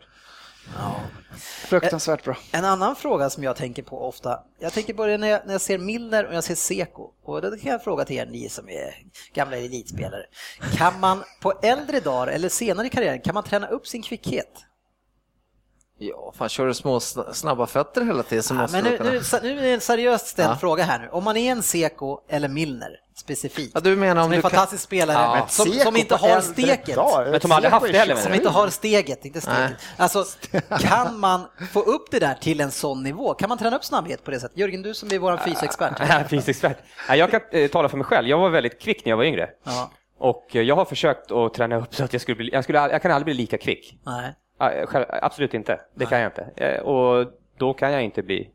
Fruktansvärt bra. En annan fråga som jag tänker på ofta, jag tänker på det när jag, när jag ser Milner och jag ser Seko. Och då kan jag fråga till er, ni som är gamla elitspelare. Kan man på äldre dagar eller senare i karriären, kan man träna upp sin kvickhet? Ja, fan kör du små sn- snabba fötter hela tiden så Ja, måste men du nu, kunna... nu, nu är det en seriöst ställd Ja. fråga här nu. Om man är en Seko eller Milner specifikt. Ja, du menar om som är en du kan- fantastisk spelare Ja. Som, som inte har steket. dagar, Men har aldrig haft det heller, Som inte har steget, inte steget. Nej. Alltså, kan man få upp det där till en sån nivå? Kan man träna upp snabbhet på det sättet? Jörgen, du som är vår fysexpert. Ja, fysexpert. Jag kan eh, tala för mig själv. Jag var väldigt kvick när jag var yngre. Ja. Och eh, jag har försökt att träna upp så att jag skulle bli, jag, skulle, jag kan aldrig bli lika kvick. Nej. Ja, själv, absolut inte. Det kan jag inte. Eh, Och då kan jag inte bli...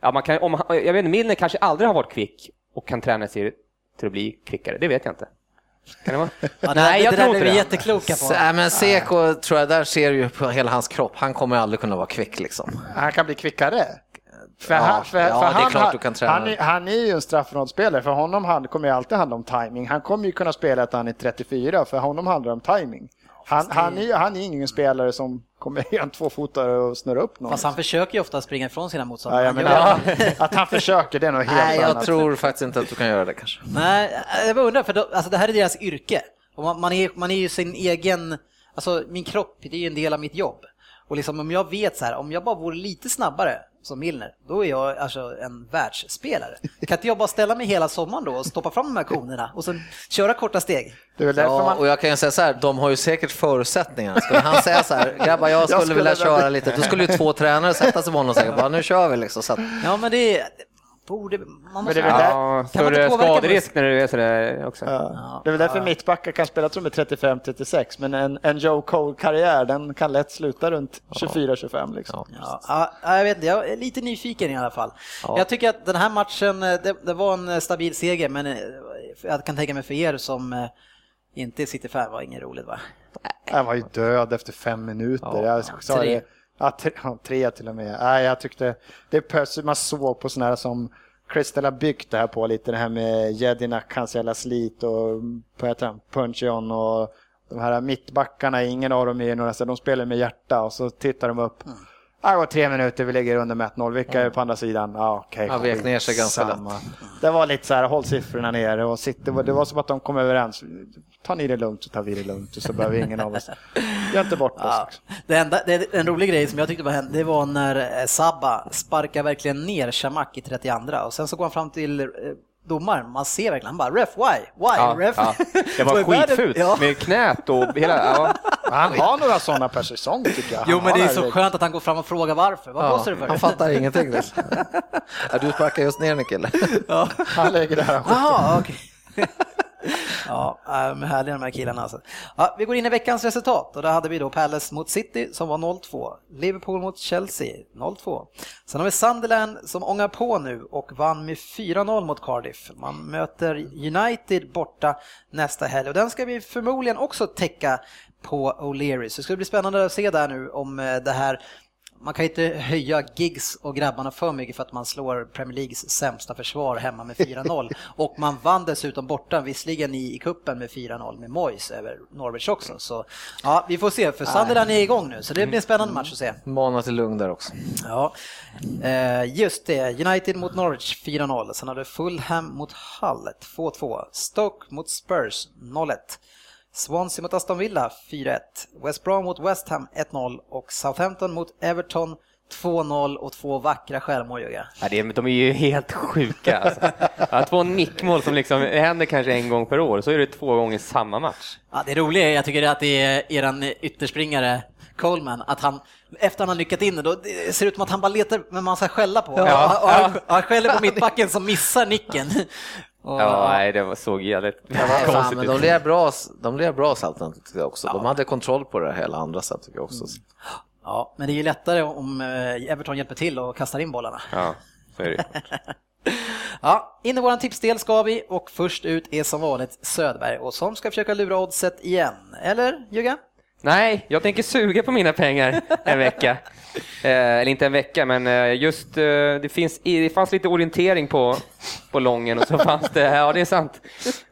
Ja, man kan, om, han- jag vet inte, Milner kanske aldrig har varit kvick och kan träna sig till att bli kvickare. Det vet jag inte. Kan det vara? Ja, det, Nej, jag det där tror inte vi det. jättekloka Så, på. äh, men Seko tror jag, där ser du ju på hela hans kropp. Han kommer aldrig kunna vara kvick liksom. Han kan bli kvickare. För Ja, han, för, ja, för det är han, klart han, du kan träna. han, är, han är ju en straffområdesspelare. För honom hand, kommer ju alltid handla om timing. Han kommer ju kunna spela att han är 34. För honom handlar det om timing. Han, han, är, ju- han är ingen spelare som kommer ge en tvåfotare och snurra upp någon. Fast han försöker ju ofta springa ifrån sina ja, motståndare. menar, gör- att, han, att han försöker, det är något helt Nej, jag annat. tror faktiskt inte att du kan göra det kanske. Nej, jag bara undrar, för då, alltså det här är deras yrke. Och man, man, är, man är ju sin egen, alltså min kropp, det är ju en del av mitt jobb. Och liksom om jag vet så här, om jag bara vore lite snabbare som Milner, då är jag alltså en världsspelare. Kan inte jag bara ställa mig hela sommaren då och stoppa fram de här konerna och sen köra korta steg? Ja, man, och jag kan ju säga så här, de har ju säkert förutsättningarna. Skulle han säga så här, grabbar jag skulle, skulle vilja vilja- köra lite, då skulle ju två tränare sätta sig på honom och säga, bara, nu kör vi liksom. Så att, Ja men det är, borde, man måste... det är väl där- Ja, Kan man inte större skaderisk när du är sådär också. Ja. Det är väl därför mittbackar kan spela tror jag, med 35-36, men en, en Joe Cole-karriär den kan lätt sluta runt 24-25. Liksom. Ja, ja, jag vet inte, jag är lite nyfiken i alla fall. Jag tycker att den här matchen, eh, det, det var en eh, stabil seger, men eh, jag kan tänka mig för er som inte är City-fan var inget roligt va? Han var ju död efter fem minuter. Ja, jag sa tre. det. Ja, tre, ja, tre till och med. Nej, jag tyckte det man såg på sådana här som Crystal har byggt det här på lite, det här med Jedinak, hans jävla slit och Puncheon och de här mittbackarna, ingen av dem är några, så de spelar med hjärta och så tittar de upp. Mm. Ja, Det går tre minuter, vi ligger under med 1-0. Vilka är på andra sidan? Ja, okej. Han vek ner sig ganska skitsamma. Det var lite så här, håll siffrorna nere och sitt, det, var, det var som att de kom överens. Ta ni det lugnt så tar vi det lugnt och så behöver ingen av oss. Gör inte bort oss. Ja, det enda, det, en rolig grej som jag tyckte var hänt, det var när eh, Sabba sparkar verkligen ner Shamak i 32 och sen så går han fram till eh, domaren, man ser verkligen, han bara ref, why? Why? Ja, ref? ja. Det var skitfult Ja. med knät och hela... Ja. Han har några sådana per säsong tycker jag. Han Jo men det är så skönt att han går fram och frågar varför. Vad blåser du för? han fattar ingenting. Liksom. Ja, du sparkar just ner en kille. Han lägger det här. Jaha, okej ja, äh, men härliga de här killarna alltså. Ja, vi går in i veckans resultat och där hade vi då Palace mot City som var 0-2. Liverpool mot Chelsea 0-2. Sen har vi Sunderland som ångar på nu och vann med 4-0 mot Cardiff. Man möter United borta nästa helg och den ska vi förmodligen också täcka på O'Leary. Så det ska bli spännande att se där nu om eh, det här man kan inte höja gigs och grabbarna för mycket för att man slår Premier Leagues sämsta försvar hemma med 4-0. och man vann dessutom borta, visserligen i, i kuppen med 4-0 med Moyes över Norwich också. Så ja, vi får se, för Sunderland är igång nu, så det blir en spännande match att se. Mana till lugn där också. Ja, eh, just det. United mot Norwich 4-0. Sen har du Fulham mot Hull 2-2. Stoke mot Spurs 0-1. Swansea mot Aston Villa 4-1. West Brom mot West Ham 1-0 och Southampton mot Everton 2-0 och två vackra självmål Jörgen. Ja, det är, de är ju helt sjuka. Alltså. Ja, två nickmål som liksom händer kanske en gång per år, så är det två gånger samma match. Ja, det roliga är, jag tycker att det är eran ytterspringare Coleman, att han efter han har lyckat in det, då det ser ut som att han bara letar med man ska skälla på. Ja, och, han, han skäller på mittbacken som missar nicken. Och, ja, nej, det såg jävligt ja, konstigt ut. De blev bra, de blev bra Southampton tycker jag också. De hade kontroll på det hela andra sätt tycker jag också. Ja, men det är ju lättare om eh, Everton hjälper till och kastar in bollarna. Ja, så är det. ja, in i våran tipsdel ska vi och först ut är som vanligt Söderberg och som ska försöka lura oddset igen. Eller Jugga? Nej, jag tänker suga på mina pengar en vecka. Eh, eller inte en vecka, men eh, just eh, det, finns, det fanns lite orientering på, på Lången och så fanns det, ja det är sant,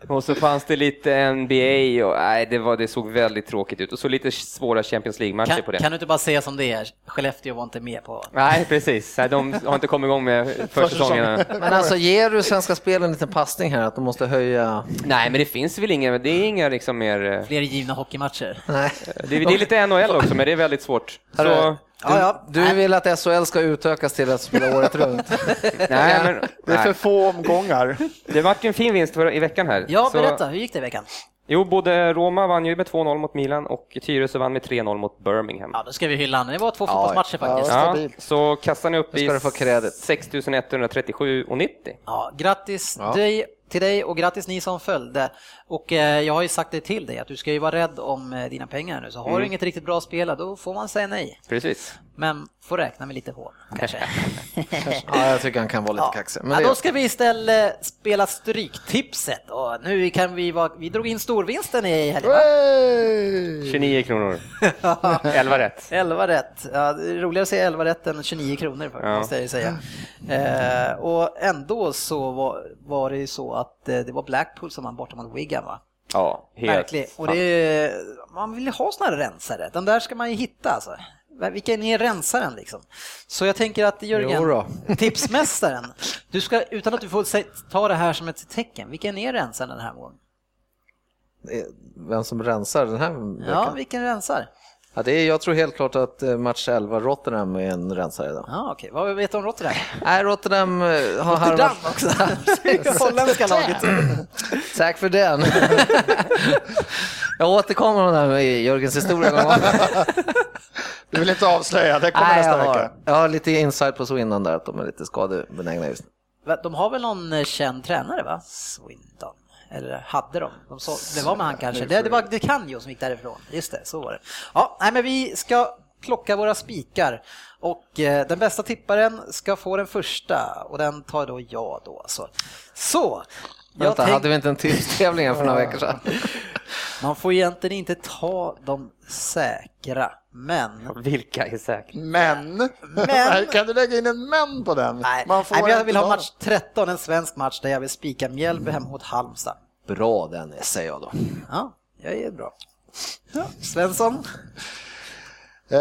och så fanns det lite NBA och nej, det, var, det såg väldigt tråkigt ut och så lite svåra Champions League-matcher på det. Kan du inte bara säga som det är, Skellefteå var inte med på... Nej, precis, de har inte kommit igång med försäsongen. Men alltså ger du Svenska Spel en liten passning här att de måste höja? Nej, men det finns väl inga, det är inga liksom mer... Fler givna hockeymatcher? Nej. Det, det är lite NHL också, men det är väldigt svårt. Så, du, ja, du vill att SHL ska utökas till att spela året runt? nej, men, det är för få omgångar. Det vart en fin vinst i veckan här. Ja, berätta, hur gick det i veckan? Jo, både Roma vann ju med 2-0 mot Milan och Tyresö vann med 3-0 mot Birmingham. Ja, då ska vi hylla Det var två fotbollsmatcher ja, faktiskt. Ja, så kassan är uppe i få credit. 6137,90. Ja, grattis ja. Dig, till dig och grattis ni som följde. Och eh, jag har ju sagt det till dig att du ska ju vara rädd om eh, dina pengar nu. Så har mm. du inget riktigt bra spel, då får man säga nej. Precis. Men får räkna med lite hål, kanske. ja, jag tycker han kan vara lite ja. kaxig. Men ja, då ska vi istället spela Stryktipset. Och nu kan vi vara, vi drog in storvinsten i helgen, va? 29 kronor. 11 rätt. 11 rätt. Ja, det är roligare att säga 11 rätt än 29 kronor, ja. måste jag säga. Eh, och ändå så var, var det ju så att eh, det var Blackpool som vann borta mot Wigan, va? Ja, helt. Verkligen. Och det man vill ju ha såna här rensare. Den där ska man ju hitta alltså. Vilken är rensaren liksom? Så jag tänker att Jörgen, tipsmästaren, du ska, utan att du får ta det här som ett tecken, vilken är rensaren den här gången? Vem som rensar den här veckan? Ja, vilken rensar? Ja, det är, jag tror helt klart att eh, match 11 Rotterdam är en rensare idag. Ja, okej. Vad vet du om Rotterdam? Nej, Rotterdam eh, har Rotterdam också. Holländska laget. Tack för den. jag återkommer om det här med Jörgens historia. du vill inte avslöja, det kommer Nej, nästa jag har, vecka. Jag har lite insight på Swindon där, att de är lite skadebenägna just nu. De har väl någon eh, känd tränare, va? Swindon. Eller hade de? de så, det var med han kanske. Det, det var det Canio som gick därifrån. Just det, så var det. Ja, nej, men vi ska plocka våra spikar och eh, den bästa tipparen ska få den första och den tar då jag då alltså. Så! Vänta, tänk... hade vi inte en tipstävling för några veckor sedan? Man får egentligen inte ta de säkra, men... Vilka är säkra? Men! men... kan du lägga in en men på den? Nej, Man får Nej jag vill ha match 13, en svensk match där jag vill spika Mjällby hem mot Halmstad. Bra den säger jag då. Ja, jag är bra. Ja. Svensson? Uh,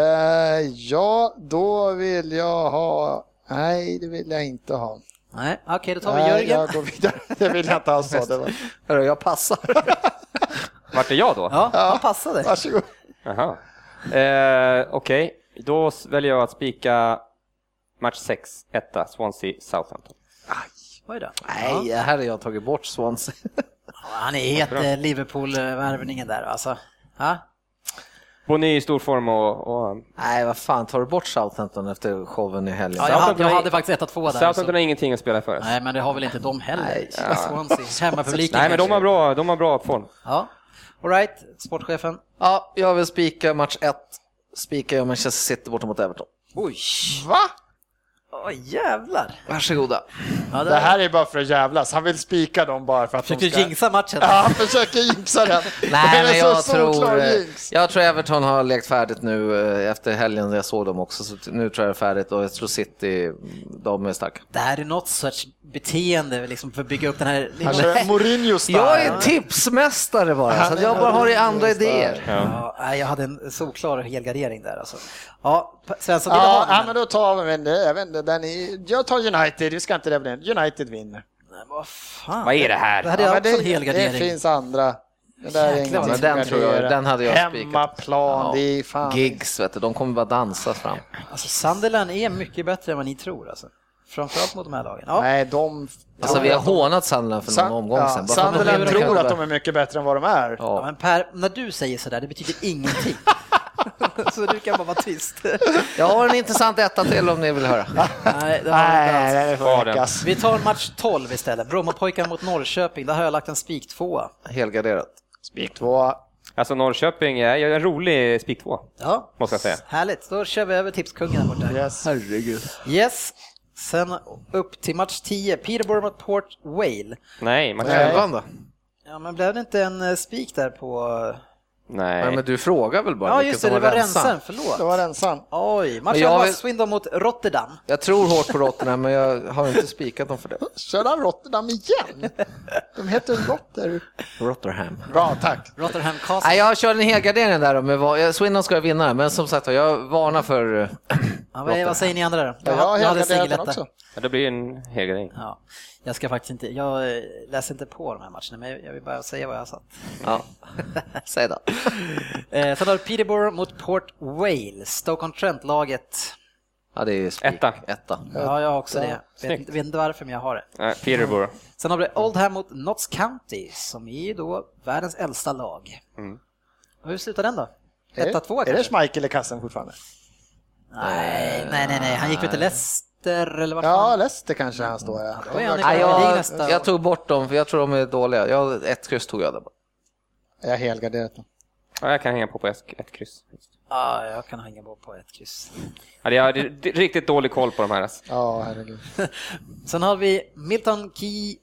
ja, då vill jag ha... Nej, det vill jag inte ha. Nej, okej, okay, då tar vi Jörgen. Jag går vidare. Det vill jag inte alls ha. Det var... Jag passar. Vart är jag då? Ja, han passade. Varsågod. Jaha. Eh, Okej, okay. då väljer jag att spika match 6, 1, Swansea, Southampton. Aj, då. Nej, ja. här har jag tagit bort Swansea. Han är het eh, Liverpool-värvningen där alltså. Ha? Bonny i stor form och, och... Nej, vad fan, tar du bort Southampton efter showen i helgen? Ja, jag, hade, jag hade faktiskt 1-2 där. Southampton så. har ingenting att spela för. Nej, men det har väl inte de heller. Nej, ja. Swansea, hemmapubliken. Nej, men de har bra, de har bra form. Ja. Alright, sportchefen. Ja, jag vill spika match 1. Spikar jag Manchester City borta mot Everton. Oj! Va? Åh jävlar. Varsågoda. Ja, Det här är bara för att jävlas. Han vill spika dem bara för att Försöker de ska... jinxa matchen. Ja, han försöker jinxa den. Det Nej, men jag tror, jag tror Everton har lekt färdigt nu eh, efter helgen. Jag såg dem också, så nu tror jag det är färdigt och jag tror City, de är starka. Det här är något sorts beteende liksom, för att bygga upp den här... Han kör Mourinho style. Jag är tipsmästare bara, så jag bara har andra idéer. Ja, nej, jag hade en solklar helgardering där alltså. Ja, Svensson, vill Ja, ja, men då tar vi det. Jag, vet inte, den är, jag tar United, vi ska inte det United vinner. Nej, vad fan. Vad är det här? Det hade jag Ja, också men en det, det finns andra. Det där är Jäklar, men den tror jag- den hade jag spikat. Hemmaplan, Ja. det är fan... Gigs, vet du, de kommer bara dansa fram. Alltså Sunderland är mycket bättre än vad ni tror alltså. Framförallt mot de här lagen. Ja, Nej, de... Alltså vi har hånat Sunderland för någon Sun- omgång ja, Sunderland tror att de är mycket bättre än vad de är. Ja, Ja. men Per, när du säger sådär, det betyder ingenting. Så du kan bara vara tyst. Jag har en intressant etta till om ni vill höra. Nej, det har alls. Nej, det får räckas. Vi tar match 12 istället. Brommapojkarna mot Norrköping. Där har jag lagt en spik tvåa. Helgarderat. Spik två. Alltså Norrköping är ju en rolig spik 2. Ja, Måste jag säga. Härligt, då kör vi över tipskungen där borta. Yes. Herregud. Yes. Sen upp till match 10, Peterborough mot Port Vale. Nej. Nej. Elvan då? Ja, men blev det inte en eh, spik där på... Nej. Nej, men du frågar väl bara Ja, vilken just det, som det var rensan. rensen, Det förlåt. var rensan. Oj, matchen jag var vill- Swindon mot Rotterdam. Jag tror hårt på Rotterdam, men jag har inte spikat dem för det. Kör han Rotterdam igen? De heter Rotter. Rotherham. Bra, tack. Rotterdam Castle. Nej, jag kör en helgardering där då, med vad- Swindon ska vinna, men som sagt jag varnar för... eh, Ja, vad, vad säger ni andra då? Ja, jag har helgarderat den också. Ja, det blir en helgardering. Ja, jag ska faktiskt inte, jag eh, läser inte på de här matcherna, men jag- vill bara säga vad jag har satt. Ja, säg då. Eh, sen har vi Peterborough mot Port Vale, Stoke-on-Trent-laget. Ja, det är spik. Etta. Etta. Ja, jag har också det. Vet, vet inte varför, men jag har det. Nej, Peterborough. Sen har vi Oldham mot Notts County, som är ju då världens äldsta lag. Mm. Hur slutar den då? Är det- 1-2 Är det kanske? Schmeichel i kassen fortfarande? Nej, nej, nej, nej, han gick väl till Leicester eller vad Ja? Leicester kanske han står ja. Då är han i Nej, Premier League jag, nästa. jag tog bort dem, för jag tror de är dåliga. Jag, ett kryss tog jag där bara. Jag har helgarderat dem. Ja, jag kan hänga på på ett, ett kryss. Ja, jag kan hänga på på ett kryss. Ja, jag har riktigt dålig koll på de här. Alltså. Ja, herregud. Sen har vi Milton Key...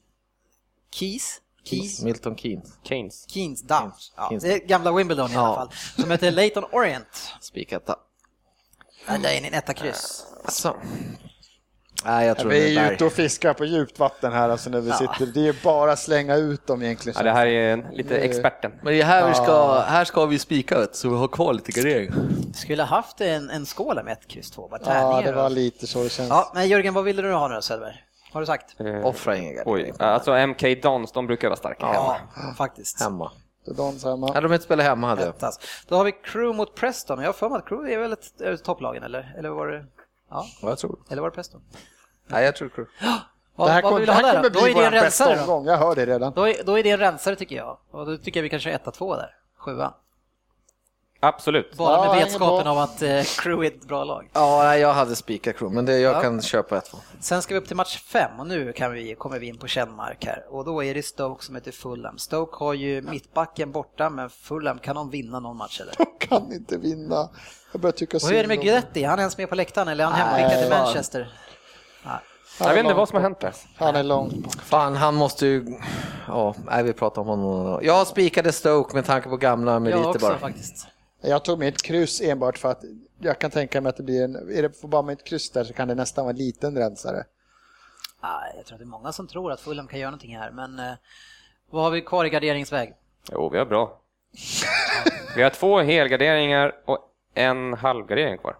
Keys? Keys? Milton Keynes. Keynes. Keynes Down. Ja, Keynes. det är gamla Wimbledon i alla Ja. fall. Som heter Leighton Orient. Spiketta. Nej, det är en etta kryss. Så. Nej, jag tror Vi är är ute och fiskar på djupt vatten här alltså när vi sitter. Det är bara att slänga ut dem egentligen. Ja, det här är en, lite Det- experten. Men det är här vi ska, här ska vi spika så vi har kvar lite gardering. Skulle haft en, en skål med ett kryss två, bara Ja, det var då. lite så det känns. Ja, men Jörgen, vad ville du ha nu då, Söderberg? Har du sagt? Eh, Offra ingen gardering. Oj, alltså MK Dons, de brukar vara starka hemma. Ja, faktiskt. Hemma. Det är Dons hemma. Hade de inte spelat hemma hade jag. Då har vi Crew mot Preston. Jag har för mig att Crew är väl ett, ett topplagen, eller? Eller var det... Ja, Ja, jag tror eller var det Preston? Nej, jag tror crew. Vad, det här, vad vill det du ha här där kommer då? Då är bli det en bästa rensare då. omgång, jag hör det redan. Då är, då är det en rensare tycker jag. Och då tycker jag vi kan köra 1-2 där. Sjua. Absolut. Bara Ja, med vetskapen av att eh, Crew är ett bra lag. Ja, jag hade spikat crew, men det, jag Ja. kan köpa ett. Sen ska vi upp till match 5 och nu kan vi, kommer vi in på kännmark här. Och då är det Stoke som heter Fulham. Stoke har ju mittbacken borta, men Fulham, kan de vinna någon match eller? De kan inte vinna. Jag börjar tycka Och hur är det med Guidetti? Han är ens med på läktaren eller är han hemskickad till. Manchester? Nej. Han Jag vet inte vad som har hänt där. Han är långt bort. Fan, han måste ju... Ja, nej, vi pratar om honom. Jag spikade Stoke med tanke på gamla Jag meriter också bara. faktiskt. Jag tog mitt kryss enbart för att jag kan tänka mig att det blir en, är det bara med ett kryss där så kan det nästan vara en liten rensare. Nej, jag tror att det är många som tror att Fulham kan göra någonting här, men eh, vad har vi kvar i garderingsväg? Jo, vi har bra. Vi har två helgarderingar och en halvgardering kvar.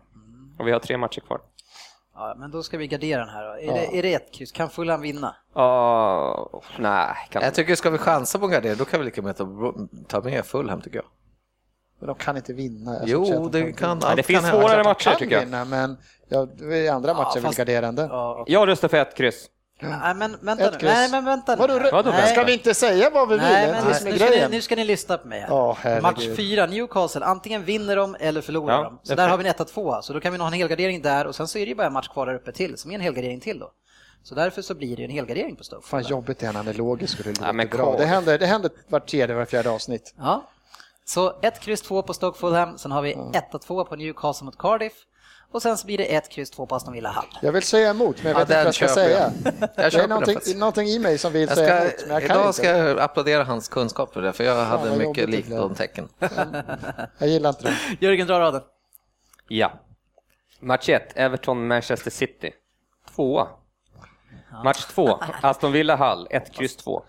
Och vi har tre matcher kvar. Ja, men då ska vi gardera den här då. Är, det, är det ett kryss? Kan Fulham vinna? Ja, nej. Kan... Jag tycker, ska vi chansa på en gardering, då kan vi lika med ta, med Fulham tycker jag. Men de kan inte vinna. Jag Jo, det kan, Nej, allt det finns kan svårare matcher kan tycker jag. vinna, men jag, det är andra matcher vill fast- gardera ändå. Ja, Jag röstar för ett kryss. Nej, men vänta Ett nu. Nej, men vänta nu. Vadå, Nej. Ska vi inte säga vad vi vill? Nej, Det men det nu ska, ni, nu ska ni lyssna på mig här. Ja. Match fyra, Newcastle, antingen vinner de eller förlorar Ja, de. Så det är där har vi en 1-2, så då kan vi nog ha en helgardering där och sen så är det ju bara en match kvar där uppe till, som är en helgardering till då. Så därför så blir det ju en helgardering på Stoke. Fan jobbigt det är när han är logisk och det låter men bra. Det händer, det händer vart tredje, var fjärde avsnitt. Ja. Så 1, kryss 2 på Stoke Fulham, sen har vi 1-2 på Newcastle mot Cardiff och sen så blir det ett kryss två på Aston Villa Hall. Jag vill säga emot, men jag Ja, vet inte vad jag ska jag. säga. Jag Det är någonting, någonting i mig som vill Jag säga ska, emot, men jag kan idag inte. ska jag applådera hans kunskap för det, för jag hade vad mycket jobbigt det likt blev. de tecken. Jag gillar inte det. Jörgen, dra raden. Ja. Match 1, Everton-Manchester City. Tvåa. Match 2, Aston Villa Hull, 1, kryss 2.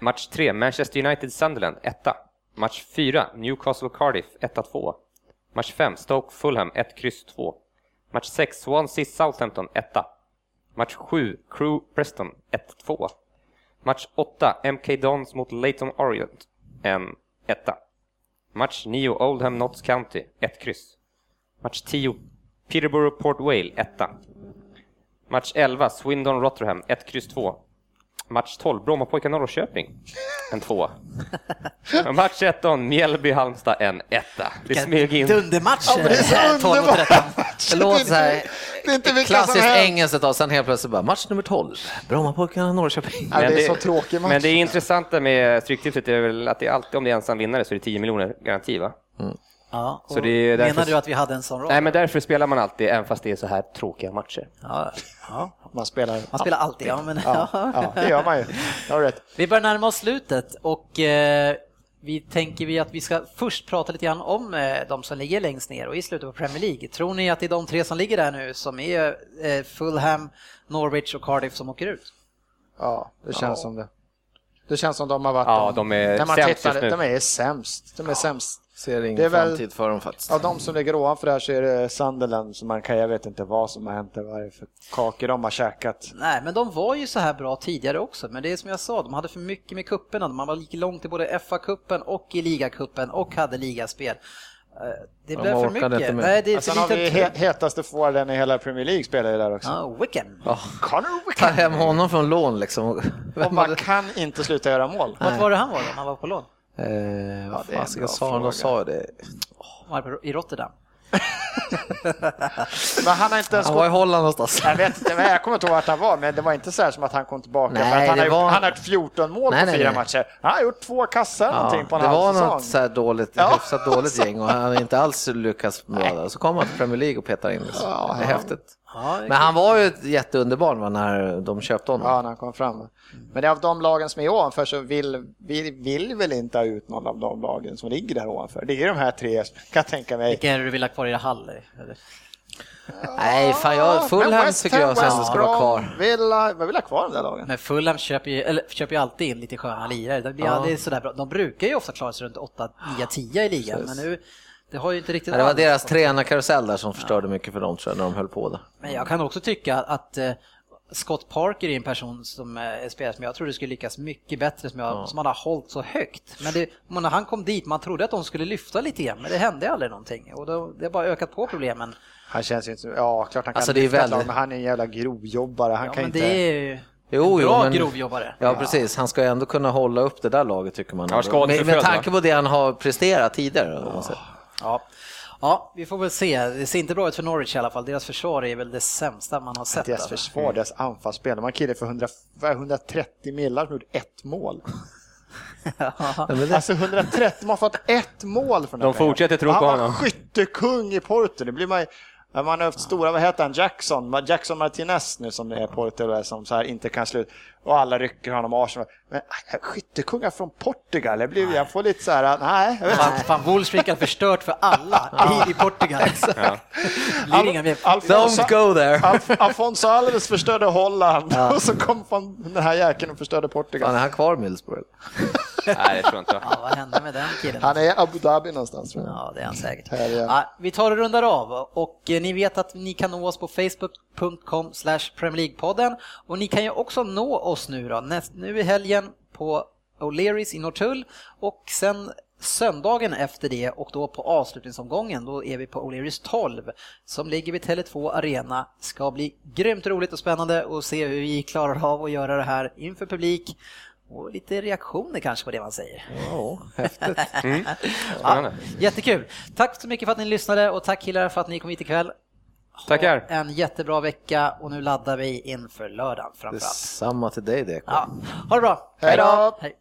Match 3, Manchester United-Sunderland, 1. Match 4, Newcastle-Cardiff, 1-2. Match 5, Stoke-Fulham, 1, kryss 2. Match 6, Swansea-Southampton, 1. Match 7, Crew-Preston, 1-2. Match 8, MK Dons mot Leyton Orient, en 1. Match 9, Oldham Notts County, 1 kryss. Match 10, Peterborough Port Vale, 1. Match 11, Swindon Rotherham, 1, kryss 2. Match 12, Brommapojkar Norrköping, en 2. Match 13, Mjällby Halmstad, en 1. Det smög in. Dundermatch! Ja, men det är så eh, 12 mot underbart. 13. Det låter så här, Det är inte klassiskt engelskt ett tag, sen helt plötsligt bara match nummer 12, Brommapojkarna Norrköping. Ja, det är så tråkig match. Men det intressanta med Stryktipset är väl att det är alltid, om det är ensam vinnare så är det 10 miljoner garanti va? Ja, Så och det är därför- Menar du att vi hade en sån roll? Nej men därför spelar man alltid, även fast det är så här tråkiga matcher. Ja, ja. Man spelar... Man spelar alltid, ja, men, Ja, ja, det gör man ju. Jag har rätt. Vi börjar närma oss slutet och eh, vi tänker vi att vi ska först prata lite grann om eh, de som ligger längst ner och i slutet på Premier League. Tror ni att det är de tre som ligger där nu som är eh, Fulham, Norwich och Cardiff som åker ut? Ja, det känns som det. Det känns som de har varit Ja, de är När man sämst tittar, just nu. de är sämst. De är sämst. Ser ingen Det är väl- framtid för dem faktiskt. Av de som ligger ovanför där så är det Sunderland som man kan, jag vet inte vad som har hänt där, vad det är för kakor de har käkat. Nej, men de var ju så här bra tidigare också, men det är som jag sa, de hade för mycket med kupperna. Man var lika långt i både FA-cupen och i ligacupen och hade ligaspel. Eh, Det De blev för orkade mycket. inte med. Nej, det är för har vi lite... he- hetaste forwarden i hela Premier League spelar ju där också. Ja, Wickham. Connor Ta Wickham! hem honom från lån liksom. Och man kan inte sluta göra mål. Vart var det han var då? Han var på lån? Eh, vad det är en fasiken bra sa han? fråga. De sa det. Var i Rotterdam. Men han har inte ens Han var i. Holland någonstans. Jag vet inte, men jag kommer inte ihåg vart han var, men det var inte så här som att han kom tillbaka. Nej, han, det har, var- gjort, han har gjort 14 mål Nej, på nej, fyra nej. matcher. Han har gjort två kassar Ja, någonting på en det halv var säsong. något så här dåligt, Ja. hyfsat dåligt gäng och han hade inte alls lyckats bra där. Så kom han till Premier League och petade in det. Ja, det är ja. häftigt. Ja, Men han var ju ett jätteunderbarn när de köpte honom. Ja, när han kom fram. Men det är av de lagen som är ovanför så vill vi vill väl inte ha ut någon av de lagen som ligger där ovanför. Det är de här tre, kan jag tänka mig. Vilka är det du vill ha kvar i Hall? Nej, fan jag, Fulham tycker jag sen ska vara kvar. Villa, jag vill ha kvar de där lagen. Men Fulham köper ju, eller, köper ju alltid in lite sköna lirare. Det blir Ja. aldrig sådär bra. De brukar ju ofta klara sig runt 8, 9, 10 i ligan, men nu det har ju inte riktigt Nej, det var deras tränarkarusell där som förstörde mycket för dem tror jag, när de höll på där. Men jag kan också tycka att eh, Scott Parker är en person som eh, är spelare som jag tror det skulle lyckas mycket bättre som, jag, som han har hållit så högt. Men det, när han kom dit, man trodde att de skulle lyfta lite grann, men det hände aldrig någonting. Och då, det har bara ökat på problemen. Han känns ju inte Ja, klart han kan Alltså, det är väldigt- lag, men han är en jävla grovjobbare. Han Ja, kan men inte... det är ju Jo, en bra men- grovjobbare. Ja, precis. Han ska ju ändå kunna hålla upp det där laget tycker man. Ja, med, med tanke på det han har presterat tidigare. Säger. Ja. ja, vi får väl se. Det ser inte bra ut för Norwich i alla fall. Deras försvar är väl det sämsta man har sett. Deras alltså. försvar, deras anfallsspel. De har kille för 100, vad är det, 130 millar som gjort ett mål. Det, Alltså 130, de har fått ett mål för De fortsätter tro han på var honom. skyttekung i Porto. Det blir man ju- man har haft stora, vad heter han, Jackson, Jackson Martinez nu som är Porto som så här inte kan sluta. Och alla rycker honom Arsenal. Men skyttekungar från Portugal, jag, blir, jag får lite så här, nej. Fan, Wolfsvik har förstört för alla i, i Portugal. Ja. Mer. Alfonso, don't go there! Alf, Alfonso Alves förstörde Holland och så kom fan den här jäkeln och förstörde Portugal. Fan, är han kvar i Middlesbrough? Nej, det tror jag inte. Ja, vad hände med den killen? Han är i Abu Dhabi någonstans tror jag. Ja, det är han säkert. Ja, vi tar och rundar av och eh, ni vet att ni kan nå oss på facebook.com slash Premier League-podden och ni kan ju också nå oss nu då, näst, nu i helgen på O'Learys i Norrtull och sen söndagen efter det och då på avslutningsomgången då är vi på O'Learys 12 som ligger vid Tele2 Arena. Ska bli grymt roligt och spännande att se hur vi klarar av att göra det här inför publik och lite reaktioner kanske på det man säger. Ja, häftigt. Spännande. Jättekul. Tack så mycket för att ni lyssnade och tack killar för att ni kom hit ikväll. Ha Tackar. En jättebra vecka och nu laddar vi inför lördagen framförallt. Detsamma till dig det. Ja, ha det bra. Hej då. Hej.